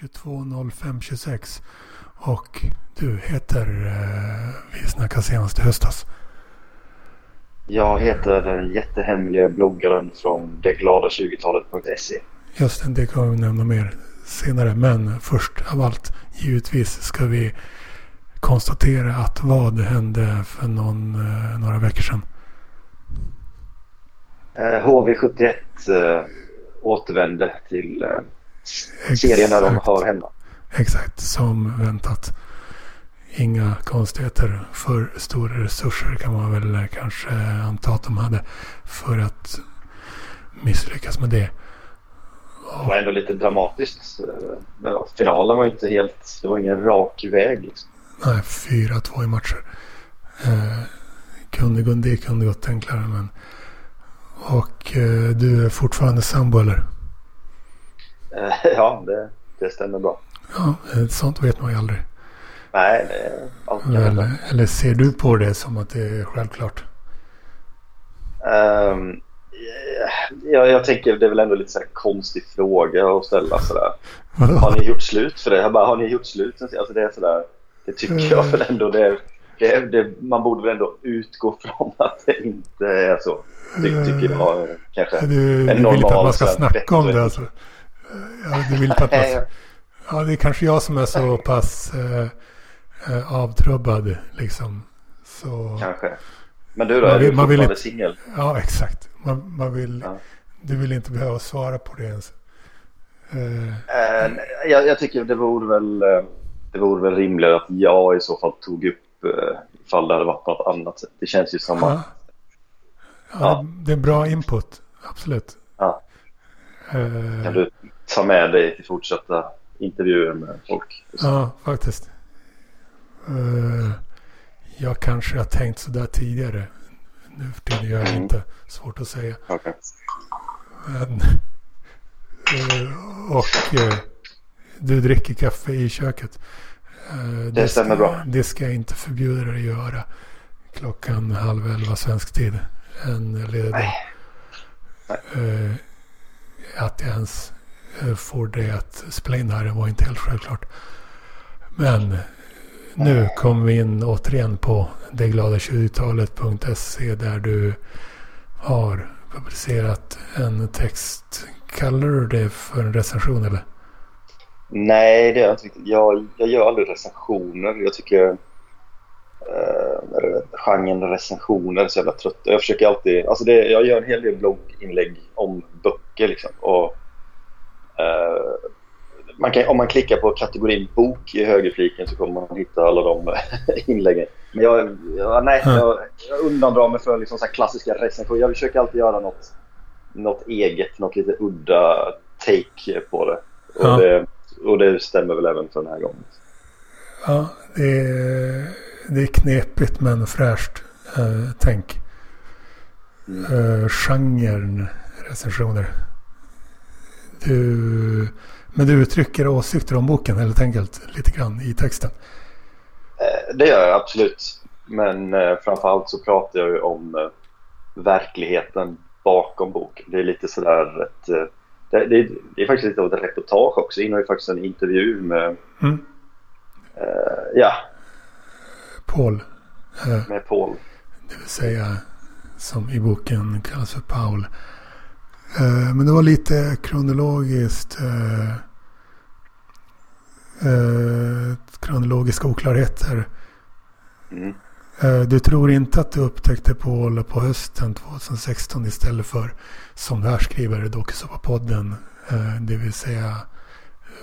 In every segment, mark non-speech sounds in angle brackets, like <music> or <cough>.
22.05.26 och du heter, eh, vi snackade senast i höstas. Jag heter den jättehemliga bloggaren från detglada20talet.se. Just det, det kommer vi nämna mer senare. Men först av allt, givetvis ska vi konstatera att vad hände för någon, eh, några veckor sedan? Eh, HV71 eh, återvände till eh, serien där de hör hemma. Exakt, som väntat. Inga konstigheter. För stora resurser kan man väl eh, kanske anta att de hade för att misslyckas med det. Det var ändå lite dramatiskt. Men finalen var inte helt... Det var ingen rak väg. Liksom. Nej, 4-2 i matcher. Eh, kunde, det kunde gått enklare men... Och eh, du är fortfarande sambo eller? Eh, <laughs> ja, det, det stämmer bra. Ja, sånt vet man ju aldrig. Nej, det är eller, eller ser du på det som att det är självklart? Um, jag, jag tänker det är väl ändå lite så konstig fråga att ställa sådär. Har ni gjort slut för det? Jag bara, har ni gjort slut? Alltså det är sådär. Det tycker jag väl ändå. Det, det, det, man borde väl ändå utgå från <laughs> att det inte är så. Ty, tycker jag kanske. Du, du vill inte att man ska snacka om det alltså? Du vill inte att man... Ja, det är kanske jag som är så pass eh, eh, avtrubbad liksom. Så... Kanske. Men du då, man vill, är du fortfarande inte... singel? Ja, exakt. Man, man vill... Ja. Du vill inte behöva svara på det ens. Uh... Uh, jag, jag, tycker det vore väl... Uh, det vore väl rimligare att jag i så fall tog upp ifall det hade varit något annat. Det känns ju som att... Ja, ja. Det är bra input. Absolut. Ja. kan du ta med dig till fortsatta intervjuer med folk? Ja, faktiskt. jag kanske har tänkt sådär tidigare. Nu för tiden gör jag mm. inte. Svårt att säga. Okay. Men, och du dricker kaffe i köket. Det, det stämmer bra. Det ska jag inte förbjuda dig att göra. Klockan halv elva svensk tid. En ledig dag. Att jag ens Eh, får det att spela in här det var inte helt självklart. Men nu kommer vi in återigen på detglada20talet.se där du har publicerat en text. Kallar du det för en recension eller? Nej, det gör jag inte riktigt. Jag, jag gör aldrig recensioner. Jag tycker eh, genren recensioner är så jävla trött. Jag försöker alltid... Alltså det, jag gör en hel del blogginlägg om böcker liksom. Och, man kan, om man klickar på kategorin bok i högerfliken så kommer man hitta alla de inläggen. Men jag, jag nej, jag, jag undandrar mig för liksom så klassiska recensioner. Jag försöker alltid göra något, något eget, något lite udda take på det. Och, ja. det. och det stämmer väl även för den här gången. Ja, det är, det är knepigt men fräscht eh, tänk. Mm. Eh, genren recensioner. Du men du uttrycker åsikter om boken helt enkelt lite grann i texten? Eh, det gör jag absolut. Men eh, framförallt så pratar jag ju om eh, verkligheten bakom boken. Det är lite sådär ett, det, det, det, är faktiskt lite av ett reportage också. Det innehåller faktiskt en intervju med mm. uh, ja. Paul. med Paul. Det vill säga som i boken kallas för Paul. Uh, men det var lite kronologiskt. Uh, eh, kronologiska oklarheter. Mm. Eh, du tror inte att du upptäckte Paul på hösten 2016 istället för som du här skriver i Dokusåpa-podden, eh, det vill säga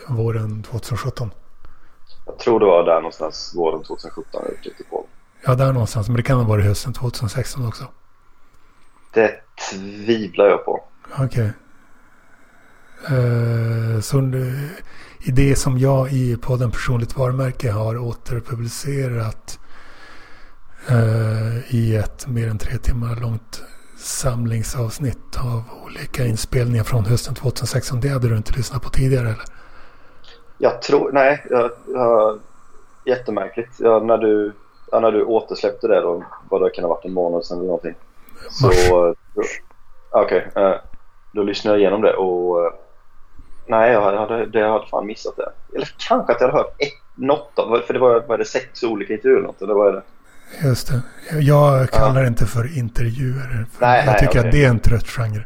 våren 2017? Jag tror det var där någonstans våren 2017 jag upptäckte Paul. Ja, där någonstans. Men det kan ha varit hösten 2016 också. Det tvivlar jag på. Okej. Okay. Uh, så i det som jag i podden Personligt varumärke har återpublicerat eh, i ett mer än tre timmar långt samlingsavsnitt av olika inspelningar från hösten 2016. Det hade du inte lyssnat på tidigare eller? Jag tror, nej, jag, jag, jättemärkligt. Ja, när, du, ja, när du återsläppte det då, vad det kan ha varit en månad sedan eller någonting. Mars. Okej, okay, eh, då lyssnade jag igenom det och Nej, jag hade, det, jag hade fan missat det. Eller kanske att jag hade hört ett, något av För det var, var det sex olika intervjuer eller något? Eller vad är det? Just det. Jag kallar det inte för intervjuer. För Nej, jag nej, tycker okej. att det är en trött genre.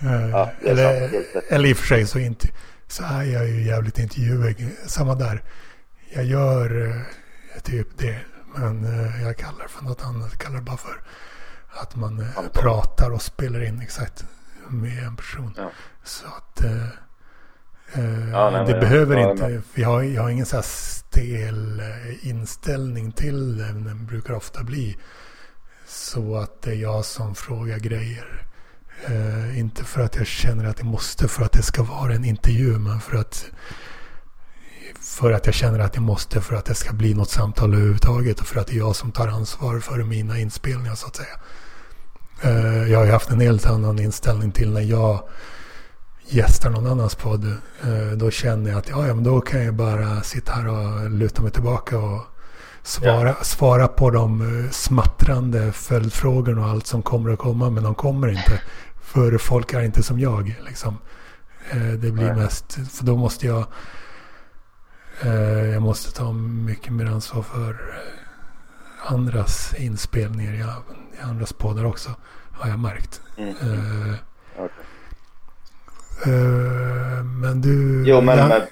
Eh, Ja, eller, eller i och för sig så, inte, så är jag ju jävligt intervjuig. Samma där. Jag gör eh, typ det. Men eh, jag kallar det för något annat. Jag kallar det bara för att man eh, Samtal. pratar och spelar in exakt med en person. Ja. Så att eh, eh, Ja, nej, det men- behöver ja, inte. Vi har, jag har ingen så här stel eh, inställning till det. men Den brukar ofta bli så att det är jag som frågar grejer. Eh, inte för att jag känner att jag måste för att det ska vara en intervju. Men för att, för att jag känner att jag måste för att det ska bli något samtal överhuvudtaget. Och för att det är jag som tar ansvar för mina inspelningar så att säga. Eh, jag har ju haft en helt annan inställning till när jag gästar någon annans podd. Eh, då känner jag att ja, ja, men då kan jag bara sitta här och luta mig tillbaka och svara, svara på de eh, smattrande följdfrågorna och allt som kommer att komma. Men de kommer inte. För folk är inte som jag. Liksom. Det blir Nej. mest, för då måste jag jag måste ta mycket mer ansvar för andras inspelningar i, i andras poddar också. Har jag märkt. Mm. Eh, Okej. eh, men du... Jo, men ja, med,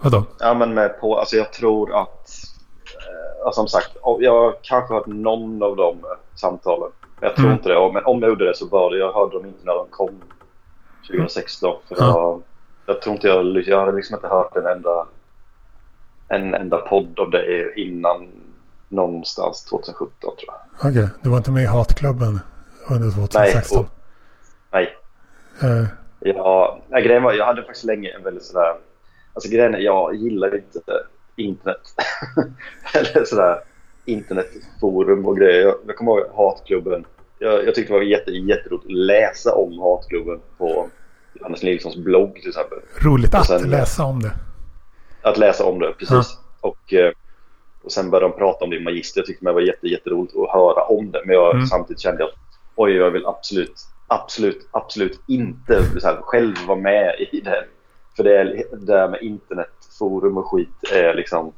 Vadå? ja, men med på, alltså jag tror att, alltså som sagt, jag har kanske hört någon av de samtalen. Jag tror Mm. inte det. Men om jag gjorde det så var det, jag hörde dem inte när de kom 2016. För Ja. jag, jag tror inte jag, jag hade liksom inte hört en enda, en enda podd av det innan någonstans 2017 tror jag. Okej, du var inte med i Hatklubben under 2016? och- Nej, Eh, Ja, nej, grejen var, jag hade faktiskt länge en väldigt sådär... Alltså grejen är, jag gillar inte internet. <laughs> Eller sådär internetforum och grejer. Jag, jag kommer ihåg Hatklubben. Jag, jag tyckte det var jätte, jätteroligt att läsa om Hatklubben på Johannes Nilssons blogg till exempel. roligt Och att sen- läsa om det. Att läsa om det, precis. Och, eh, och sen började de prata om det i Magister. Jag tyckte det var jätte, jätterodigt att höra om det. Men jag Mm. samtidigt kände jag att oj, jag vill absolut, absolut, absolut inte här, själv vara med i det. För det, är, det där med internetforum och skit är liksom...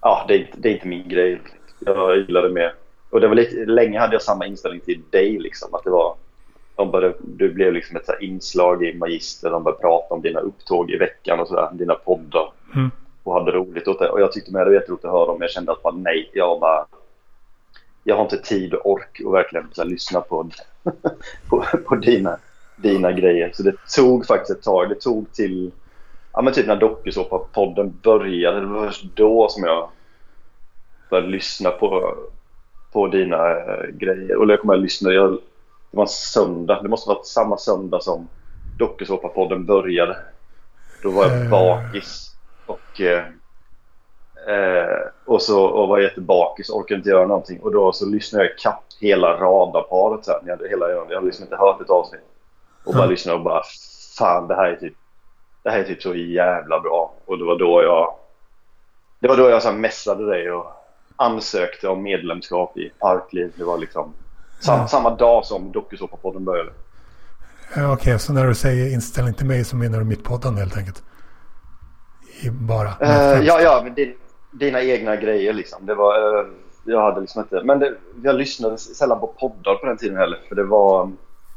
Ja, det är, inte, det är inte min grej. Jag gillar det mer. Och det var lite, länge hade jag samma inställning till dig liksom. Att det var... De började, du blev liksom ett inslag i Magister. De började prata om dina upptåg i veckan och sådär. Dina poddar Mm och hade roligt åt det. Och jag tyckte med det var jätteroligt att höra om. Jag kände att bara, nej, jag bara... Jag har inte tid och ork att verkligen så här, lyssna på, <laughs> på, på dina, dina grejer. Så det tog faktiskt ett tag. Det tog till... Ja men typ när dokusåpa-podden började. Det var först då som jag började lyssna på, på dina äh, grejer. Och jag kommer att lyssna. Jag, det var en söndag. Det måste ha varit samma söndag som dokusåpa-podden började. Då var jag bakis. Och, eh, och, så, och var jättebakis och orkade inte göra någonting. Och då så lyssnade jag ikapp hela radarparet sen. Jag hade, hela, jag hade liksom inte hört ett avsnitt. Och bara Mm. lyssnade och bara fan det här är typ det här är typ så jävla bra. Och det var då jag det var då jag så messade dig och ansökte om medlemskap i Parkliv. Det var liksom sam, Ja. samma dag som dokusåpapodden började. Eh, Okej, så när du säger inställning till mig så menar du mitt poddande helt enkelt? Bara? Främst. ja, ja, men din, dina egna grejer liksom. Det var, eh, jag hade liksom inte... Men det, jag lyssnade sällan på poddar på den tiden heller. För det var...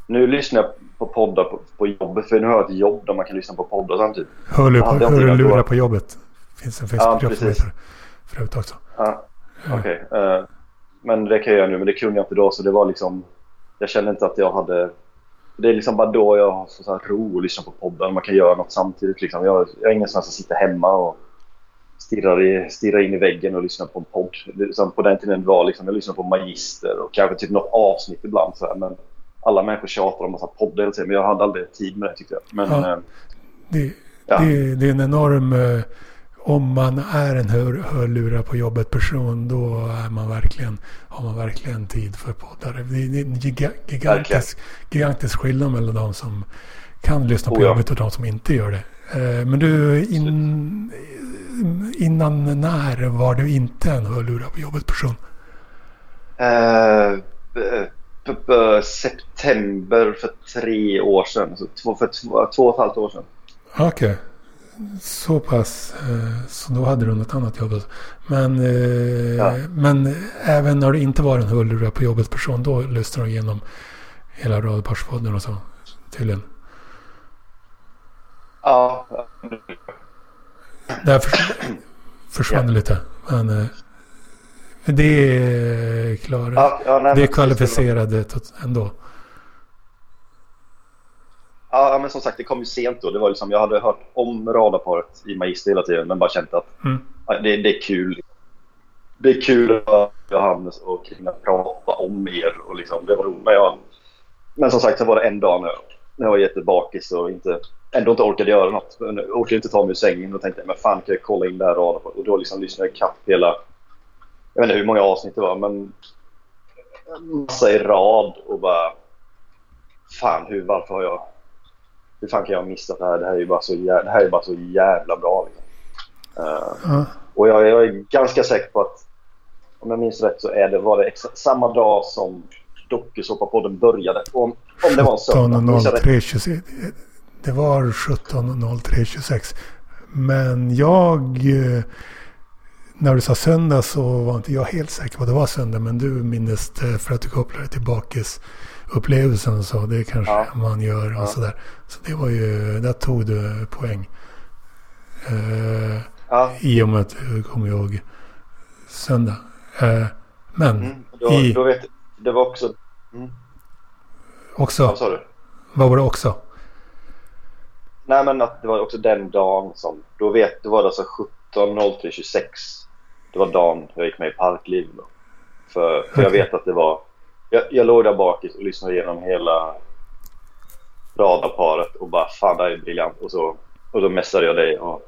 Nu lyssnar jag på poddar på, på jobbet. För nu har jag ett jobb där man kan lyssna på poddar samtidigt. Hör du Ja, på, hör du lurar på jobbet? finns en Facebookgrupp som precis. heter det förut också. Ja, okej. eh, men det kan jag göra nu. Men det kunde jag inte då. Så det var liksom... Jag kände inte att jag hade... Det är liksom bara då jag har så här ro att lyssna på poddar. Man kan göra något samtidigt. Liksom. Jag, jag är ingen som sitter hemma och stirrar, i, stirrar in i väggen och lyssnar på en podd. Det, som på den tiden var liksom, jag lyssnade på Magister och kanske typ något avsnitt ibland. Så här, men alla människor tjatar om massa poddar hela tiden. Men jag hade aldrig tid med det tyckte jag. Men Ja. eh, Det, Ja. det, det är en enorm... eh, Om man är en hör, hörlurar på jobbet person då är man verkligen, har man verkligen tid för poddar. Det är en giga, gigantisk, gigantisk skillnad mellan de som kan lyssna på Oh ja. jobbet och de som inte gör det. Eh, Men du, in, innan när var du inte en hörlurar på jobbet person? B- september för tre år sedan. Så två, för två, två och ett halvt år sedan. Okej. Okay. Så pass. Eh, så då hade du något annat jobb. Men, eh, ja. men även när du inte var en hullra på jobbet person. Då lyssnade du igenom hela Radioparspodden och så. Tydligen. Ja. Där försvann, försvann ja. lite. Men eh, det är klara. Ja, det är kvalificerade ändå. Ja, men som sagt, det kom ju sent då. Det var liksom, jag hade hört om radarparet i Magister hela tiden, men bara känt att mm. det, det, är kul. Det är kul att Johannes och Kina prata om er och liksom, det var roligt. Men, jag, men som sagt, så var det en dag när jag, när jag var jättebakis och inte, ändå inte orkade göra något. Jag orkade inte ta mig ur sängen och tänkte, men fan kan jag kolla in det här radarparet? Och då liksom lyssnade jag ikapp hela, jag vet inte hur många avsnitt det var, men massa i rad och bara, fan hur, varför har jag hur fan kan jag ha missat det här? Det här är ju bara så, jävla, det här är bara så jävla bra. Liksom. Uh, mm. Och jag, jag, är ganska säker på att om jag minns rätt så är det, var det exakt samma dag som dokusåpapodden började. Om, om det var en söndag. Det var 17.03.26. Men jag... Eh, när du sa söndag så var inte jag helt säker på att det var söndag. Men du minns det för att du kopplade till bakis upplevelsen och så. Det kanske ja. man gör och ja. sådär. Så det var ju, där tog du poäng. Uh, ja. I och med att du kommer ihåg söndag. Uh, men mm, då, i... Då vet, det var också... Mm. Också? Vad sa du? Vad var det också? Nej men att det var också den dagen som... Då vet du var det alltså 17.03.26. Det var dagen jag gick med i Parkliv. Då. För, för okay. jag vet att det var jag, jag låg där bakis och lyssnade igenom hela radarparet och bara fan det här är briljant. Och, så, och då messade jag dig och,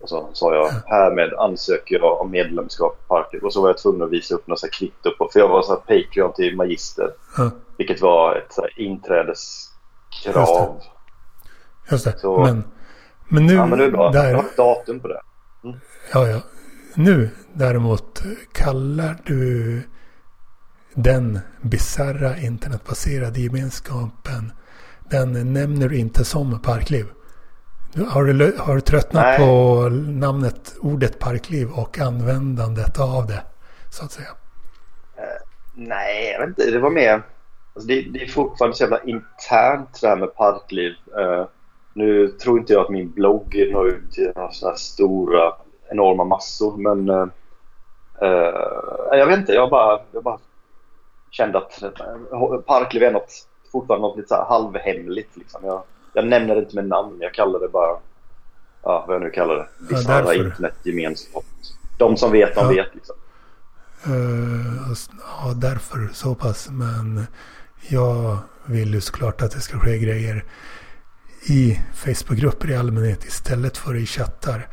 och så sa jag härmed ansöker jag om medlemskap i Parket. Och så var jag tvungen att visa upp några kvitto på, för jag var så här Patreon till Magister. Mm. Vilket var ett så här inträdeskrav. Just det. Just det. Så, men, men nu... Ja, men det är bra. Där... Jag har datum på det. Mm. Ja, ja. Nu däremot kallar du den bisarra internetbaserade gemenskapen, den nämner du inte som parkliv. Har du, har du tröttnat Nej. på namnet, ordet parkliv och användandet av det, så att säga? Uh, nej, jag vet inte. Det var mer... Alltså det, det, är fortfarande så jävla internt det här med parkliv. Uh, nu tror inte jag att min blogg når ut till några sådana här stora, enorma massor, men... Uh, jag vet inte, jag bara, jag bara kände att eh, Parkliv är något, fortfarande något lite så halvhemligt. Liksom. Jag, jag nämner det inte med namn, jag kallar det bara, ja, vad jag nu kallar det, bisarra ja, internetgemenskap. De som vet, de ja. vet liksom. Uh, ja, därför så pass. Men jag vill ju såklart att det ska ske grejer i Facebookgrupper i allmänhet istället för i chattar.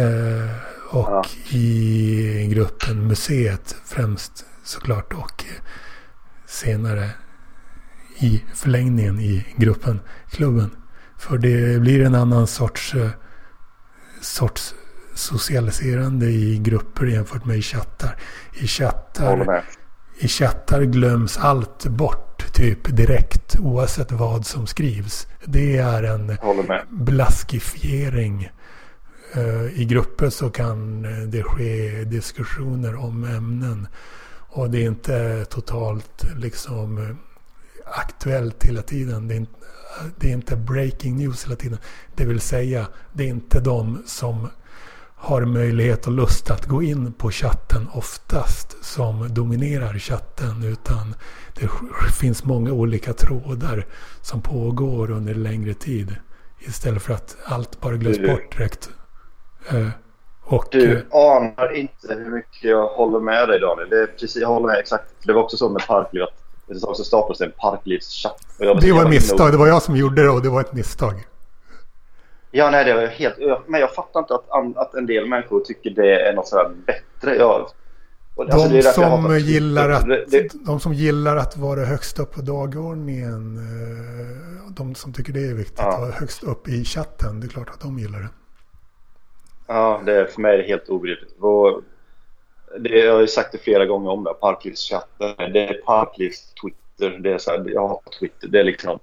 Uh, och ja. i gruppen Museet främst såklart och senare i förlängningen i gruppen, klubben. För det blir en annan sorts, eh, sorts socialiserande i grupper jämfört med i chattar. I chattar, i chattar glöms allt bort typ direkt oavsett vad som skrivs. Det är en blaskifiering. Uh, I grupper så kan det ske diskussioner om ämnen och det är inte totalt liksom aktuellt hela tiden. Det är, inte, det är inte breaking news hela tiden. Det vill säga, det är inte de som har möjlighet och lust att gå in på chatten oftast som dominerar chatten. Utan det finns många olika trådar som pågår under längre tid. Istället för att allt bara glöms bort direkt. Och, du eh, anar inte hur mycket jag håller med dig Daniel. Det precis, jag håller med exakt. Det var också så med Parkliv att det så staplas en Parklivschatt. Det var ett misstag. Det var jag som gjorde det och det var ett misstag. Ja, nej, det var helt... Men jag fattar inte att, att en del människor tycker det är något sådär bättre. Jag, alltså, de, som gillar att, det, det, de som gillar att vara högst upp på dagordningen, eh, de som tycker det är viktigt, ja. högst upp i chatten, det är klart att de gillar det. Ja, det är, för mig är det helt obegripligt. Det, jag har ju sagt det flera gånger om det, Parklivschatten. Det är Parklivs Twitter. Det är så här, jag har Twitter. Det är liksom...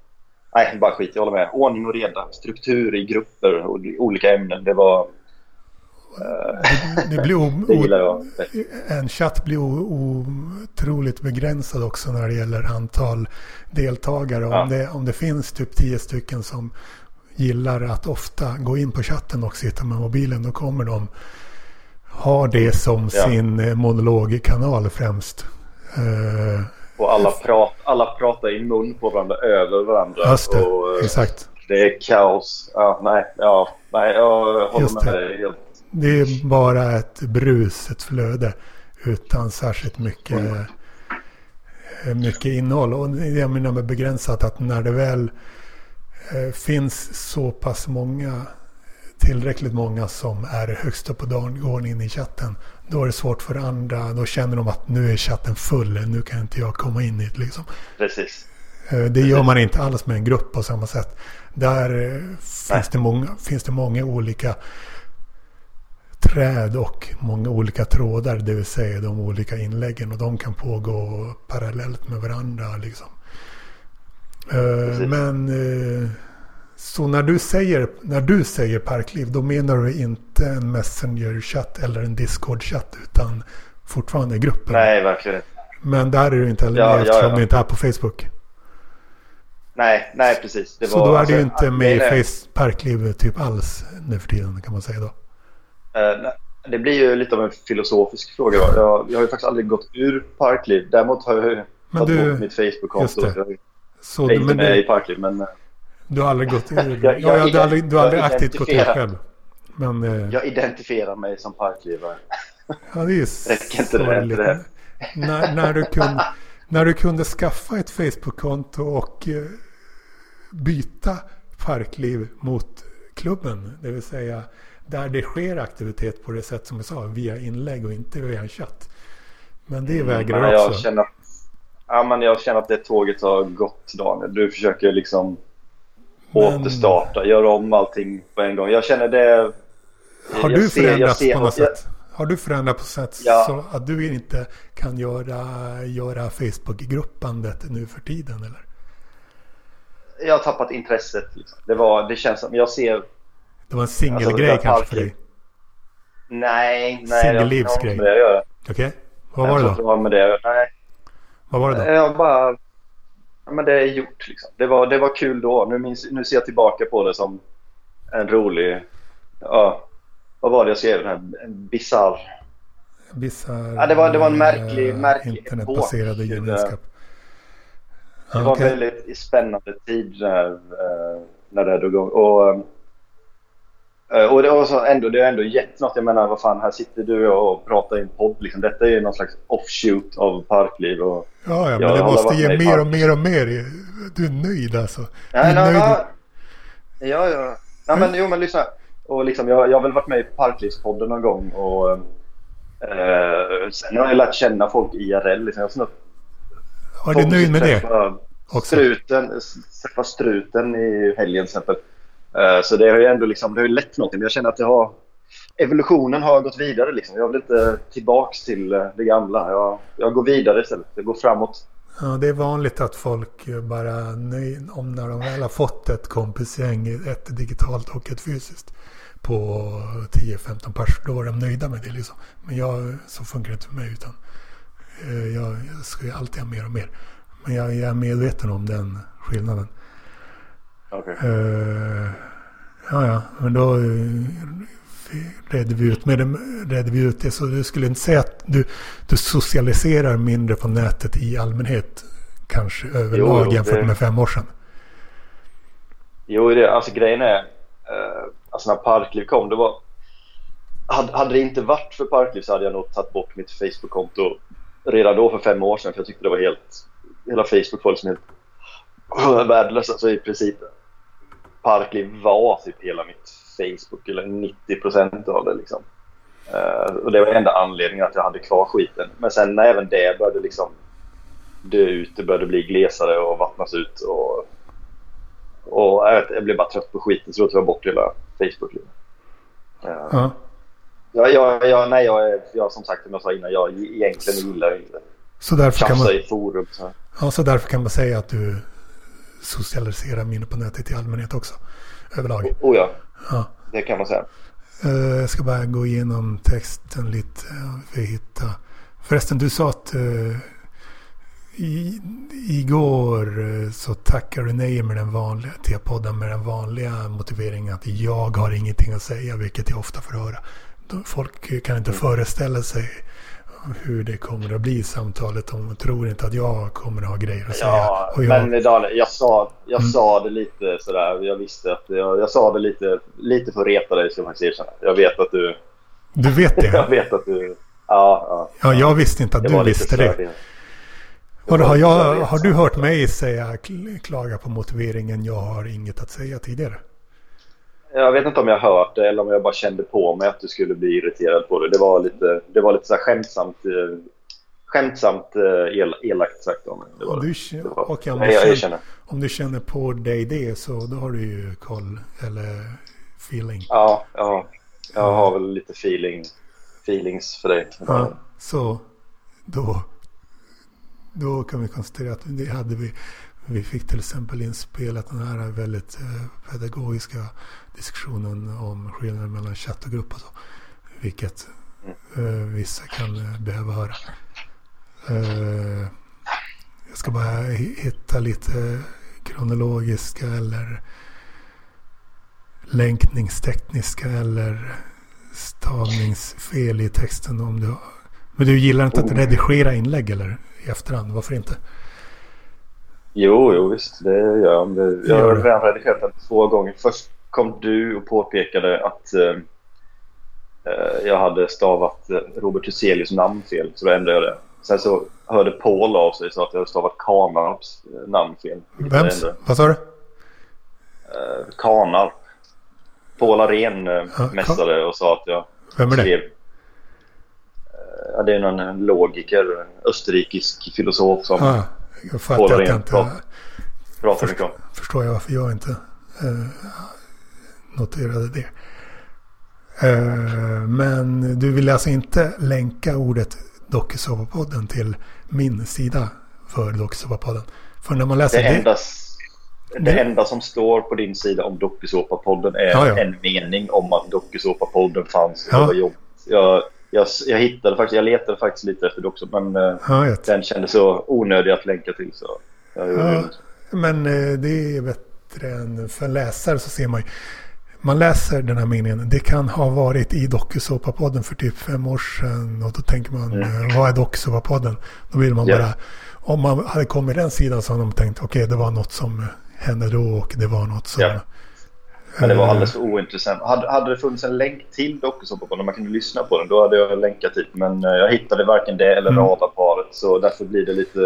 nej, bara skit, jag håller med. Ordning och reda, struktur i grupper och olika ämnen. Det var... Det, blir o, o, <laughs> en chatt blir otroligt begränsad också när det gäller antal deltagare. Ja. Om, det, om det finns typ tio stycken som gillar att ofta gå in på chatten och sitta med mobilen. Då kommer de ha det som Ja. sin eh, monologkanal främst. Eh, Och alla, prat, alla pratar i mun på varandra, över varandra. just det, Och, eh, exakt. det är kaos. Ja, nej, ja, nej, jag håller Just med det. dig helt. Det är bara ett brus, ett flöde. Utan särskilt mycket, Mm. eh, mycket innehåll. Och det jag menar med begränsat att när det väl eh, finns så pass många, tillräckligt många som är högst upp på dagordningen i chatten. Då är det svårt för andra. Då känner de att nu är chatten full. Nu kan inte jag komma in i det liksom. Precis. Eh, Det gör man inte alls med en grupp på samma sätt. Där eh, finns det, många, finns det många olika träd och många olika trådar. Det vill säga de olika inläggen. Och de kan pågå parallellt med varandra. Liksom. Eh, Precis. Men eh, så när du, säger, när du säger parkliv. Då menar du inte en Messenger-chatt eller en Discord-chatt. Utan fortfarande gruppen. Nej, verkligen inte. Men där är du inte heller Ja, med ja, eftersom ja. du inte är på Facebook. Nej, nej precis. Det Så var, då är alltså, du inte med i Face Parkliv typ alls nu för tiden kan man säga då. Nej, det blir ju lite av en filosofisk fråga. Jag, jag har ju faktiskt aldrig gått ur Parkliv. Däremot har jag ju Men tagit du- bort mitt Facebook-konto. Så Jag är inte med i du, Parkliv. Men eh, du har aldrig gått? Jag- ja, jag ja, du har aldrig, du har aldrig aktivt gått identifierar- själv. Men eh, jag identifierar mig som Parklivare. ja, det är <laughs> Räcker inte det det? När, när, du kunde, när du kunde skaffa ett Facebook-konto och eh, byta Parkliv mot klubben. Det vill säga där det sker aktivitet på det sätt som jag sa. Via inlägg och inte via en chatt. Men det vägrar Men du jag också. känner, ja, men jag känner att det tåget har gått, Daniel. Du försöker liksom Men- återstarta, göra om allting på en gång. Jag känner det... Har du ser- förändrats ser- på något jag- sätt? Har du förändrats på sätt Ja. så att du inte kan göra, göra Facebook-gruppandet nu för tiden? Eller? Jag har tappat intresset. Liksom. Det, var, det känns som... Jag ser... Det var en singelgrej Alltså, kanske för dig? Nej, nej. Singellivsgrej. Okej, vad Jag var det då? det har med det. Nej. Vad var det då? Jag bara... Ja, men det är gjort liksom. Det var, det var kul då. Nu, minns, nu ser jag tillbaka på det som en rolig... Ja, vad var det jag skrev? En bisarr... Bizarr, Ja, det var- det var en märklig- eh, märklig Internetbaserad epok. gemenskap. Det Ja, var okej. en väldigt spännande tid när, eh, när det drog igång. Och, eh, och det, var ändå, det har ändå gett något. Jag menar, vad fan, här sitter du och pratar i en podd. Liksom. Detta är någon slags offshoot av Parkliv. Och, Ja, ja, men det måste ge mer och mer och mer. Du är nöjd alltså. Du Nej, är nej, nöjd. nej. Ja, ja. Nej, men, jo, men lyssna. Och liksom, jag, jag har väl varit med i Parklivspodden någon gång. Och, eh, sen har jag lärt känna folk IRL. Liksom. Jag har snart Ja, du nöjd med det? Struten, träffa struten i helgen till exempel. Eh, så det har ju ändå liksom, det har ju lett någonting. Men jag känner att det har, evolutionen har gått vidare. Liksom. Jag vill inte eh, tillbaks till eh, det gamla. Jag, jag går vidare istället. Jag går framåt. Ja, det är vanligt att folk bara om när de väl har fått ett kompisgäng, ett digitalt och ett fysiskt på 10-15 pers, då är de nöjda med det liksom. Men jag, så funkar det inte för mig utan jag, jag ska ju alltid ha mer och mer. Men jag, jag är medveten om den skillnaden. Okay. Eh, ja, ja, men då uh, redde vi ut, med det, redde vi ut det. Så du skulle inte säga att du, du socialiserar mindre på nätet i allmänhet kanske överlag jo, jämfört det- med fem år sedan? Jo, det, alltså grejen är, eh, alltså när Parkliv kom, det var, hade, hade det inte varit för Parkliv så hade jag nog tagit bort mitt Facebook-konto redan då för fem år sedan. För jag tyckte det var helt, hela Facebook var liksom helt <laughs> värdelöst. Alltså i princip, Parkliv var typ hela mitt Facebook, eller 90 procent av det liksom. Eh, och det var enda anledningen att jag hade kvar skiten. Men sen när även det började liksom dö ut, det började bli glesare och vattnas ut och och jag, vet, jag blev bara trött på skiten så då tog jag bort hela Facebook. Uh, Ja. ja, jag, jag, nej, jag, är- jag, som sagt som jag sa innan, jag egentligen gillar inte Så, därför kan man, tjafsa i forum. Så. ja, så därför kan man säga att du socialisera minne på nätet i allmänhet också. Överlag. Oh ja, Ja. det kan man säga. Eh, Jag ska bara gå igenom texten lite för att hitta. Förresten, du sa att eh, i, igår eh, så tackar du nej med den vanliga till podden med den vanliga motiveringen att jag har ingenting att säga, vilket jag ofta får höra. Folk kan inte föreställa sig hur det kommer att bli i samtalet. De tror inte att jag kommer att ha grejer att säga. Ja, jag, men Daniel, jag, sa, jag Mm. sa det lite sådär. Jag visste att jag, jag sa det lite, lite för att reta dig ska jag faktiskt erkänna. Jag vet att du... du vet <laughs> Jag det? vet att du... Ja, ja. Ja, jag visste inte att Det du var visste för det. Har, har, var jag, har du hört mig säga kl- klaga på motiveringen jag har inget att säga tidigare? Jag vet inte om jag hört det eller om jag bara kände på mig att du skulle bli irriterad på det. Det var lite, det var lite så här skämtsamt, eh, skämtsamt eh, el, elakt sagt om. Det var Om du, Det var- och om, Nej, du känner, om du känner på dig det så då har du ju koll eller feeling. Ja, ja. Jag har väl lite feeling, feelings för dig. Ja, så då, då kan vi konstatera att det hade vi. Vi fick till exempel inspelat den här väldigt eh, pedagogiska diskussionen om skillnaden mellan chatt och grupp och så. Vilket eh, vissa kan eh, behöva höra. Jag ska bara hi- hitta lite kronologiska eller länkningstekniska eller stavningsfel i texten om du har. Men du gillar inte att Oh. redigera inlägg eller i efterhand? Varför inte? Jo, jo visst. Det gör jag. Det- Jag har redan redigerat den två gånger. Först kom du och påpekade att eh, eh, jag hade stavat eh, Robert Huselius namn fel, så då ändrade jag det. Sen så hörde Paul av sig och sa att jag hade stavat Kanarps eh, namn fel. Vems? Vad sa du? Eh, Kanarp. Paul Arén eh, Ja, mässade och sa att jag Vem är det? skrev... Ja, det är någon logiker, österrikisk filosof som Ah, jag fattar att jag inte... pratar. pratar mycket om. förstår jag varför jag inte eh, noterade det. Eh, men du vill alltså inte länka ordet Dokusåpapodden till min sida för Dokusåpapodden? För när man läser Det det... det Det- enda som står på din sida om Dokusåpapodden är Ja, ja. en mening om att Dokusåpapodden fanns. Ja. Jag, jag, jag hittade faktiskt, jag letade faktiskt lite efter det också men eh, Ja, den kändes så onödig att länka till så jag gjorde Ja. det. Men eh, det är bättre än för en läsare så ser man ju. Man läser den här meningen. Det kan ha varit i Dokusåpapodden för typ fem år sedan. Och då tänker man, Mm. eh, vad är Dokusåpapodden? Då vill man Ja. bara, om man hade kommit den sidan så hade man tänkt, okej det var något som hände då och det var något som... Ja. Men det var eh, alldeles för ointressant. Hade, hade det funnits en länk till Dokusåpapodden man kunde lyssna på den då hade jag länkat dit. Men eh, jag hittade varken det eller Mm. radarparet så därför blir det lite...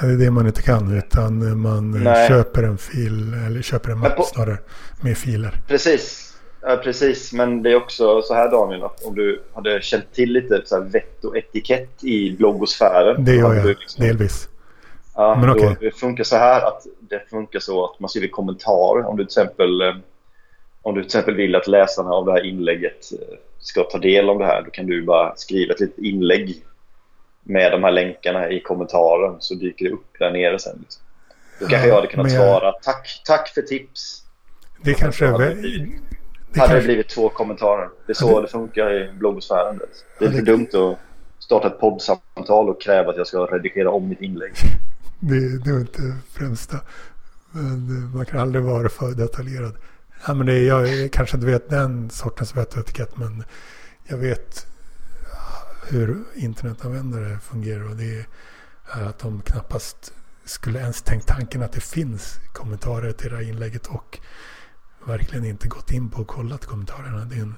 Det är det man inte kan utan man eh, Nej. köper en fil eller köper en mapp på- snarare med filer. Precis. Ja, precis, men det är också så här Daniel att om du hade känt till lite så här vett och etikett i bloggosfären. Det gör jag liksom- delvis. Ja, Men okej. Det funkar så här att det funkar så att man skriver kommentarer. Om du till exempel, om du till exempel vill att läsarna av det här inlägget eh, ska ta del av det här, då kan du bara skriva ett litet inlägg med de här länkarna i kommentaren så dyker det upp där nere sen. Liksom. Då kanske Ja, jag hade kunnat men- svara tack, tack för tips. Det kanske är... hade blivit- Det hade kanske, blivit två kommentarer. Det är så Ja, det- det funkar i bloggosfären. Det är Ja, lite det- dumt att starta ett poddsamtal och kräva att jag ska redigera om mitt inlägg. <laughs> Det, det är inte främsta. Men eh, man kan aldrig vara för detaljerad. Ja, men det, jag kanske inte vet den sortens vett och etikett. Men jag vet hur internetanvändare fungerar. Och det är att de knappast skulle ens tänkt tanken att det finns kommentarer till det här inlägget. Och verkligen inte gått in på och kollat kommentarerna. Det, en,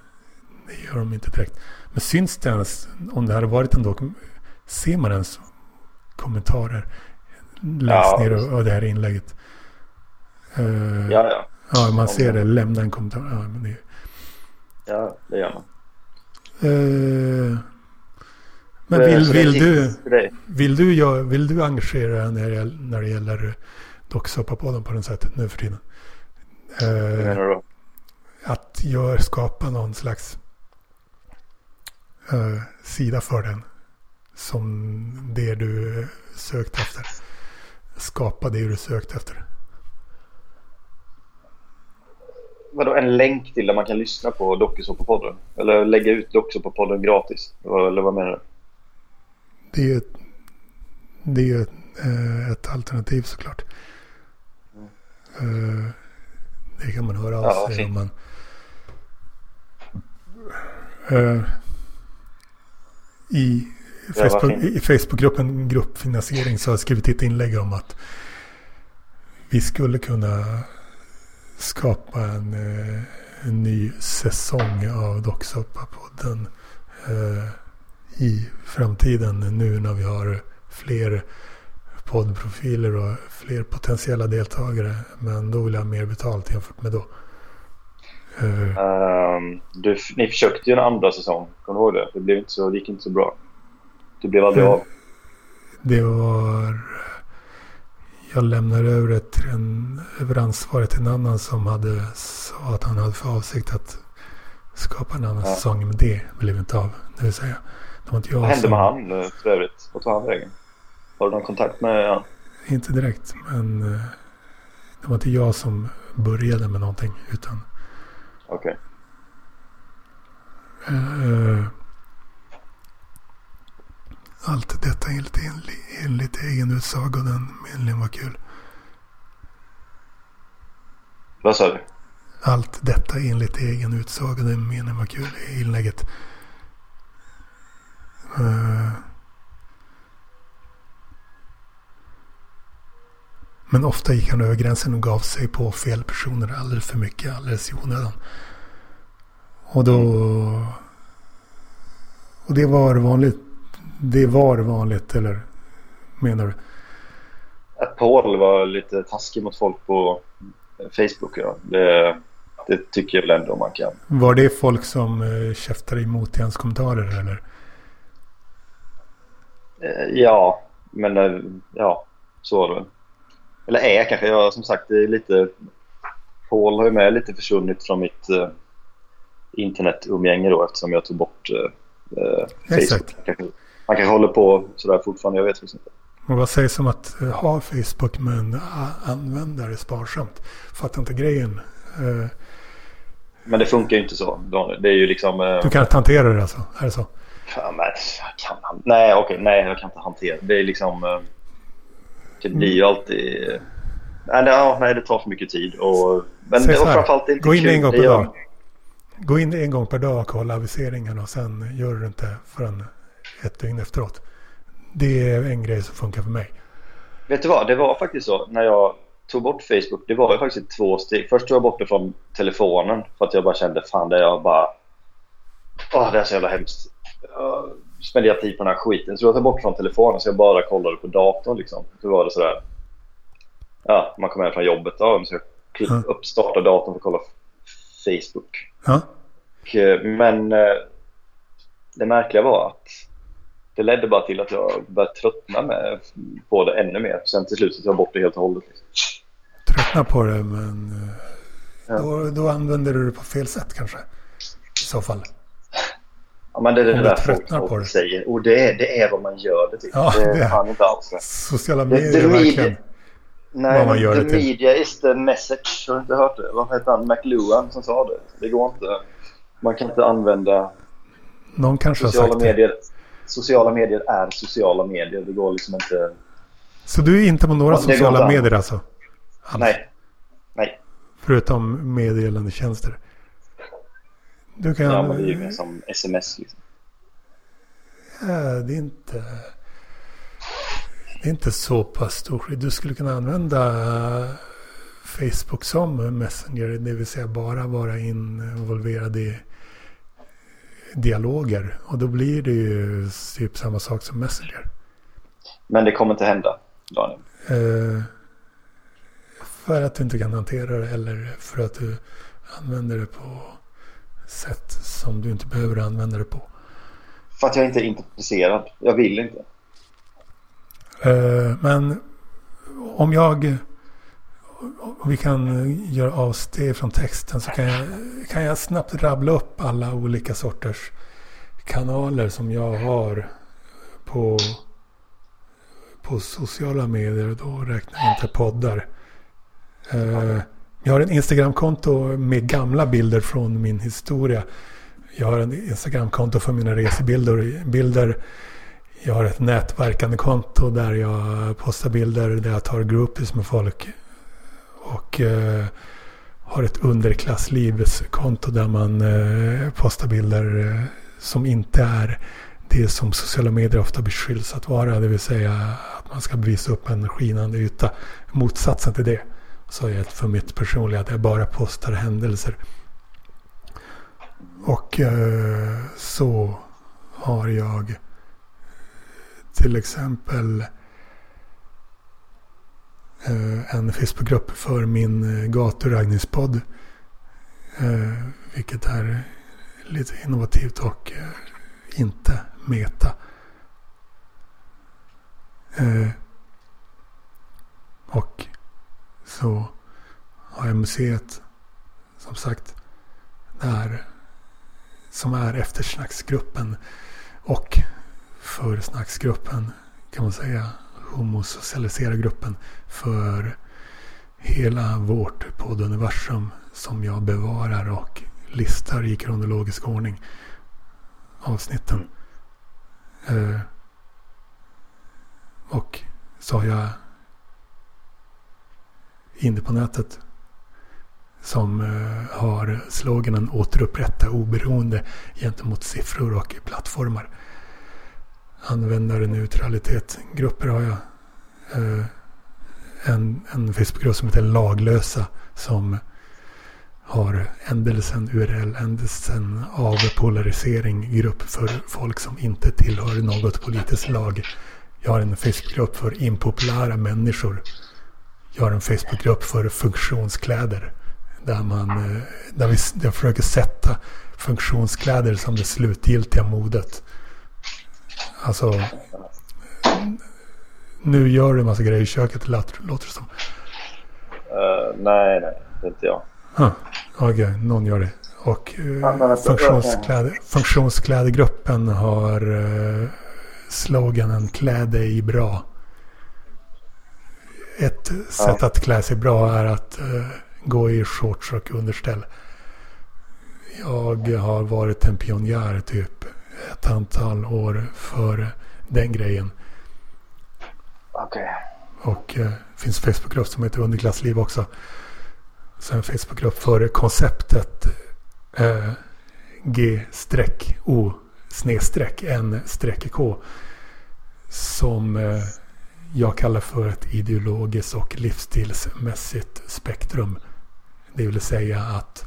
det gör de inte direkt. Men syns det ens, om det hade varit en dokum, ser man ens kommentarer längst Ja, ner av det här inlägget? Eh, Ja, ja. Ja, man ser det. Lämna en kommentar. Ja, men det, Ja, det gör man. eh, men vill, vill, du, vill, du, gör- vill du engagera dig när det, när det gäller docksåpapodden på det sättet nu för tiden? Eh, att gör, skapa någon slags eh, sida för den. Som det du sökt efter. Skapa det du sökt efter. Vadå, en länk till där man kan lyssna på dokusåpapodden? Eller lägga ut dokusåpapodden gratis? Eller vad menar du? Det är ju ett, det är ett, eh, ett alternativ såklart. Mm. Det kan man höra av ja, sig om man... Uh, I Facebook, i Facebookgruppen Gruppfinansiering så har jag skrivit ett inlägg om att vi skulle kunna skapa en, eh, en ny säsong av Docksoppa-podden eh, i framtiden nu när vi har fler poddprofiler och fler potentiella deltagare. Men då vill jag ha mer betalt jämfört med då. Um, du, ni försökte ju en andra säsong, kommer du ihåg det? Det, blev inte så, det gick inte så bra. Det blev aldrig av. Det var jag lämnade över, till en, över ansvaret till en annan som hade sa att han hade för avsikt att skapa en annan ja. säsong. Men det blev inte av. Det vill säga, det var inte jag Vad hände som... med han eh, för övrigt? Vart tog han vägen? Har du någon kontakt med honom? Inte direkt, men eh, det var inte jag som började med någonting. Utan... Okej. Okay. Uh, eh, allt detta enligt, enligt egen utsago. Den meningen var kul. Vad sa du? Allt detta enligt egen utsago. Den meningen var kul i inlägget. Uh, men ofta gick han över gränsen och gav sig på fel personer alldeles för mycket, alldeles i onödan. Och då... Och det var vanligt det var vanligt, eller menar du? Att Paul var lite taskig mot folk på Facebook. Ja. Det, det tycker jag väl ändå man kan. Var det folk som eh, käftade emot i hans kommentarer eller? Eh, ja, men eh, ja, så var det väl. Eller är kanske. Jag som sagt, det är lite... Paul har ju med lite försvunnit från mitt eh, internetumgänge då eftersom jag tog bort eh, eh Facebook. Exakt. Man kanske håller på sådär fortfarande. Jag vet faktiskt inte. Och vad sägs om att eh, ha Facebook men använda det sparsamt? Fattar inte grejen. Eh, men det funkar ju inte så. Det är ju liksom... Eh, du kan inte hantera det alltså? Är det så? Ja, men jag kan, nej, okej. Nej, jag kan inte hantera det. Det är liksom... Det blir ju alltid... Nej, det tar för mycket tid. Och, men Säg och framförallt inte Gå in kul. en gång per dag. Gå in en gång per dag och kolla aviseringen och sen gör du inte förrän ett dygn efteråt. Det är en grej som funkar för mig. Vet du vad, det var faktiskt så när jag tog bort Facebook. Det var ju faktiskt två steg. Först tog jag bort det från telefonen för att jag bara kände fan det är jag bara... Åh, det är så jävla hemskt. Jag spenderar tid på den här skiten. Så jag tog bort från telefonen så jag bara kollade på datorn liksom. Så var det sådär... Ja, man kommer hem från jobbet. Ja, så jag ja. upp, starta datorn för att kolla Facebook. Ja. Och, eh, men eh, det märkliga var att det ledde bara till att jag började tröttna med, på det ännu mer. Sen till slut tog jag bort det helt och hållet. Liksom. Tröttna på det men ja. då, då använder du det på fel sätt kanske? I så fall. Ja men det är det där folk, folk säger. Och det är, det är vad man gör det till. Ja, det, det är fan inte alls det. Sociala medier är verkligen Nej, vad man gör the det till. media is the message. Har du inte hört det? Vad heter han? McLuhan som sa det. Det går inte. Man kan inte använda Någon kanske sociala har sagt medier. Det sociala medier är sociala medier. Det går liksom inte... Så du är inte på några sociala medier alltså? Alls. Nej. Nej. Förutom meddelandetjänster? Du kan... Ja, men det är ju mer som sms liksom. Ja, det är inte... Det är inte så pass stor Du skulle kunna använda Facebook som Messenger. Det vill säga bara vara involverad i dialoger. Och då blir det ju typ samma sak som Messenger. Men det kommer inte hända, Daniel? Eh, för att du inte kan hantera det eller för att du använder det på sätt som du inte behöver använda det på. För att jag inte är intresserad. Jag vill inte. Eh, men om jag och vi kan eh, göra avsteg från texten så kan jag, kan jag snabbt rabbla upp alla olika sorters kanaler som jag har på, på sociala medier. Då räknar jag inte poddar. Eh, jag har en Instagramkonto med gamla bilder från min historia. Jag har en Instagramkonto för mina resebilder. Bilder. Jag har ett nätverkande konto där jag postar bilder där jag tar groupies med folk. Och eh, har ett underklasslivskonto där man eh, postar bilder eh, som inte är det som sociala medier ofta beskylls att vara. Det vill säga att man ska visa upp en skinande yta. Motsatsen till det så är det för mitt personliga att jag bara postar händelser. Och eh, så har jag till exempel eh, Eh, en Facebookgrupp för min eh, gaturaggningspodd. Eh, vilket är lite innovativt och eh, inte meta. Och så har jag museet som sagt där som är eftersnacksgruppen och försnacksgruppen kan man säga homosocialisera gruppen för hela vårt podduniversum som jag bevarar och listar i kronologisk ordning avsnitten. Eh, och så har jag inne på nätet som eh, har sloganen återupprätta oberoende gentemot siffror och plattformar. Användarneutralitet. Grupper har jag. Eh, en, en Facebookgrupp som heter Laglösa som har ändelsen URL, ändelsen av polarisering, grupp för folk som inte tillhör något politiskt lag. Jag har en Facebookgrupp för impopulära människor. Jag har en Facebookgrupp för funktionskläder. Där, man, eh, där vi där försöker sätta funktionskläder som det slutgiltiga modet. Alltså, nu gör du en massa grejer i köket, låter det som. Uh, nej, nej, det är inte jag. Huh. Okej, okay, någon gör det. Och uh, funktionskläder, funktionsklädegruppen har uh, sloganen Klä dig bra. Ett sätt att klä sig bra är att uh, gå i shorts och underställ. Jag har varit en pionjär typ ett antal år för den grejen. Okej. Okay. Och uh, finns Facebookgrupp som heter Underklassliv också. Så en Facebookgrupp för konceptet uh, G-O snedstreck N-K. Som uh, jag kallar för ett ideologiskt och livsstilsmässigt spektrum. Det vill säga att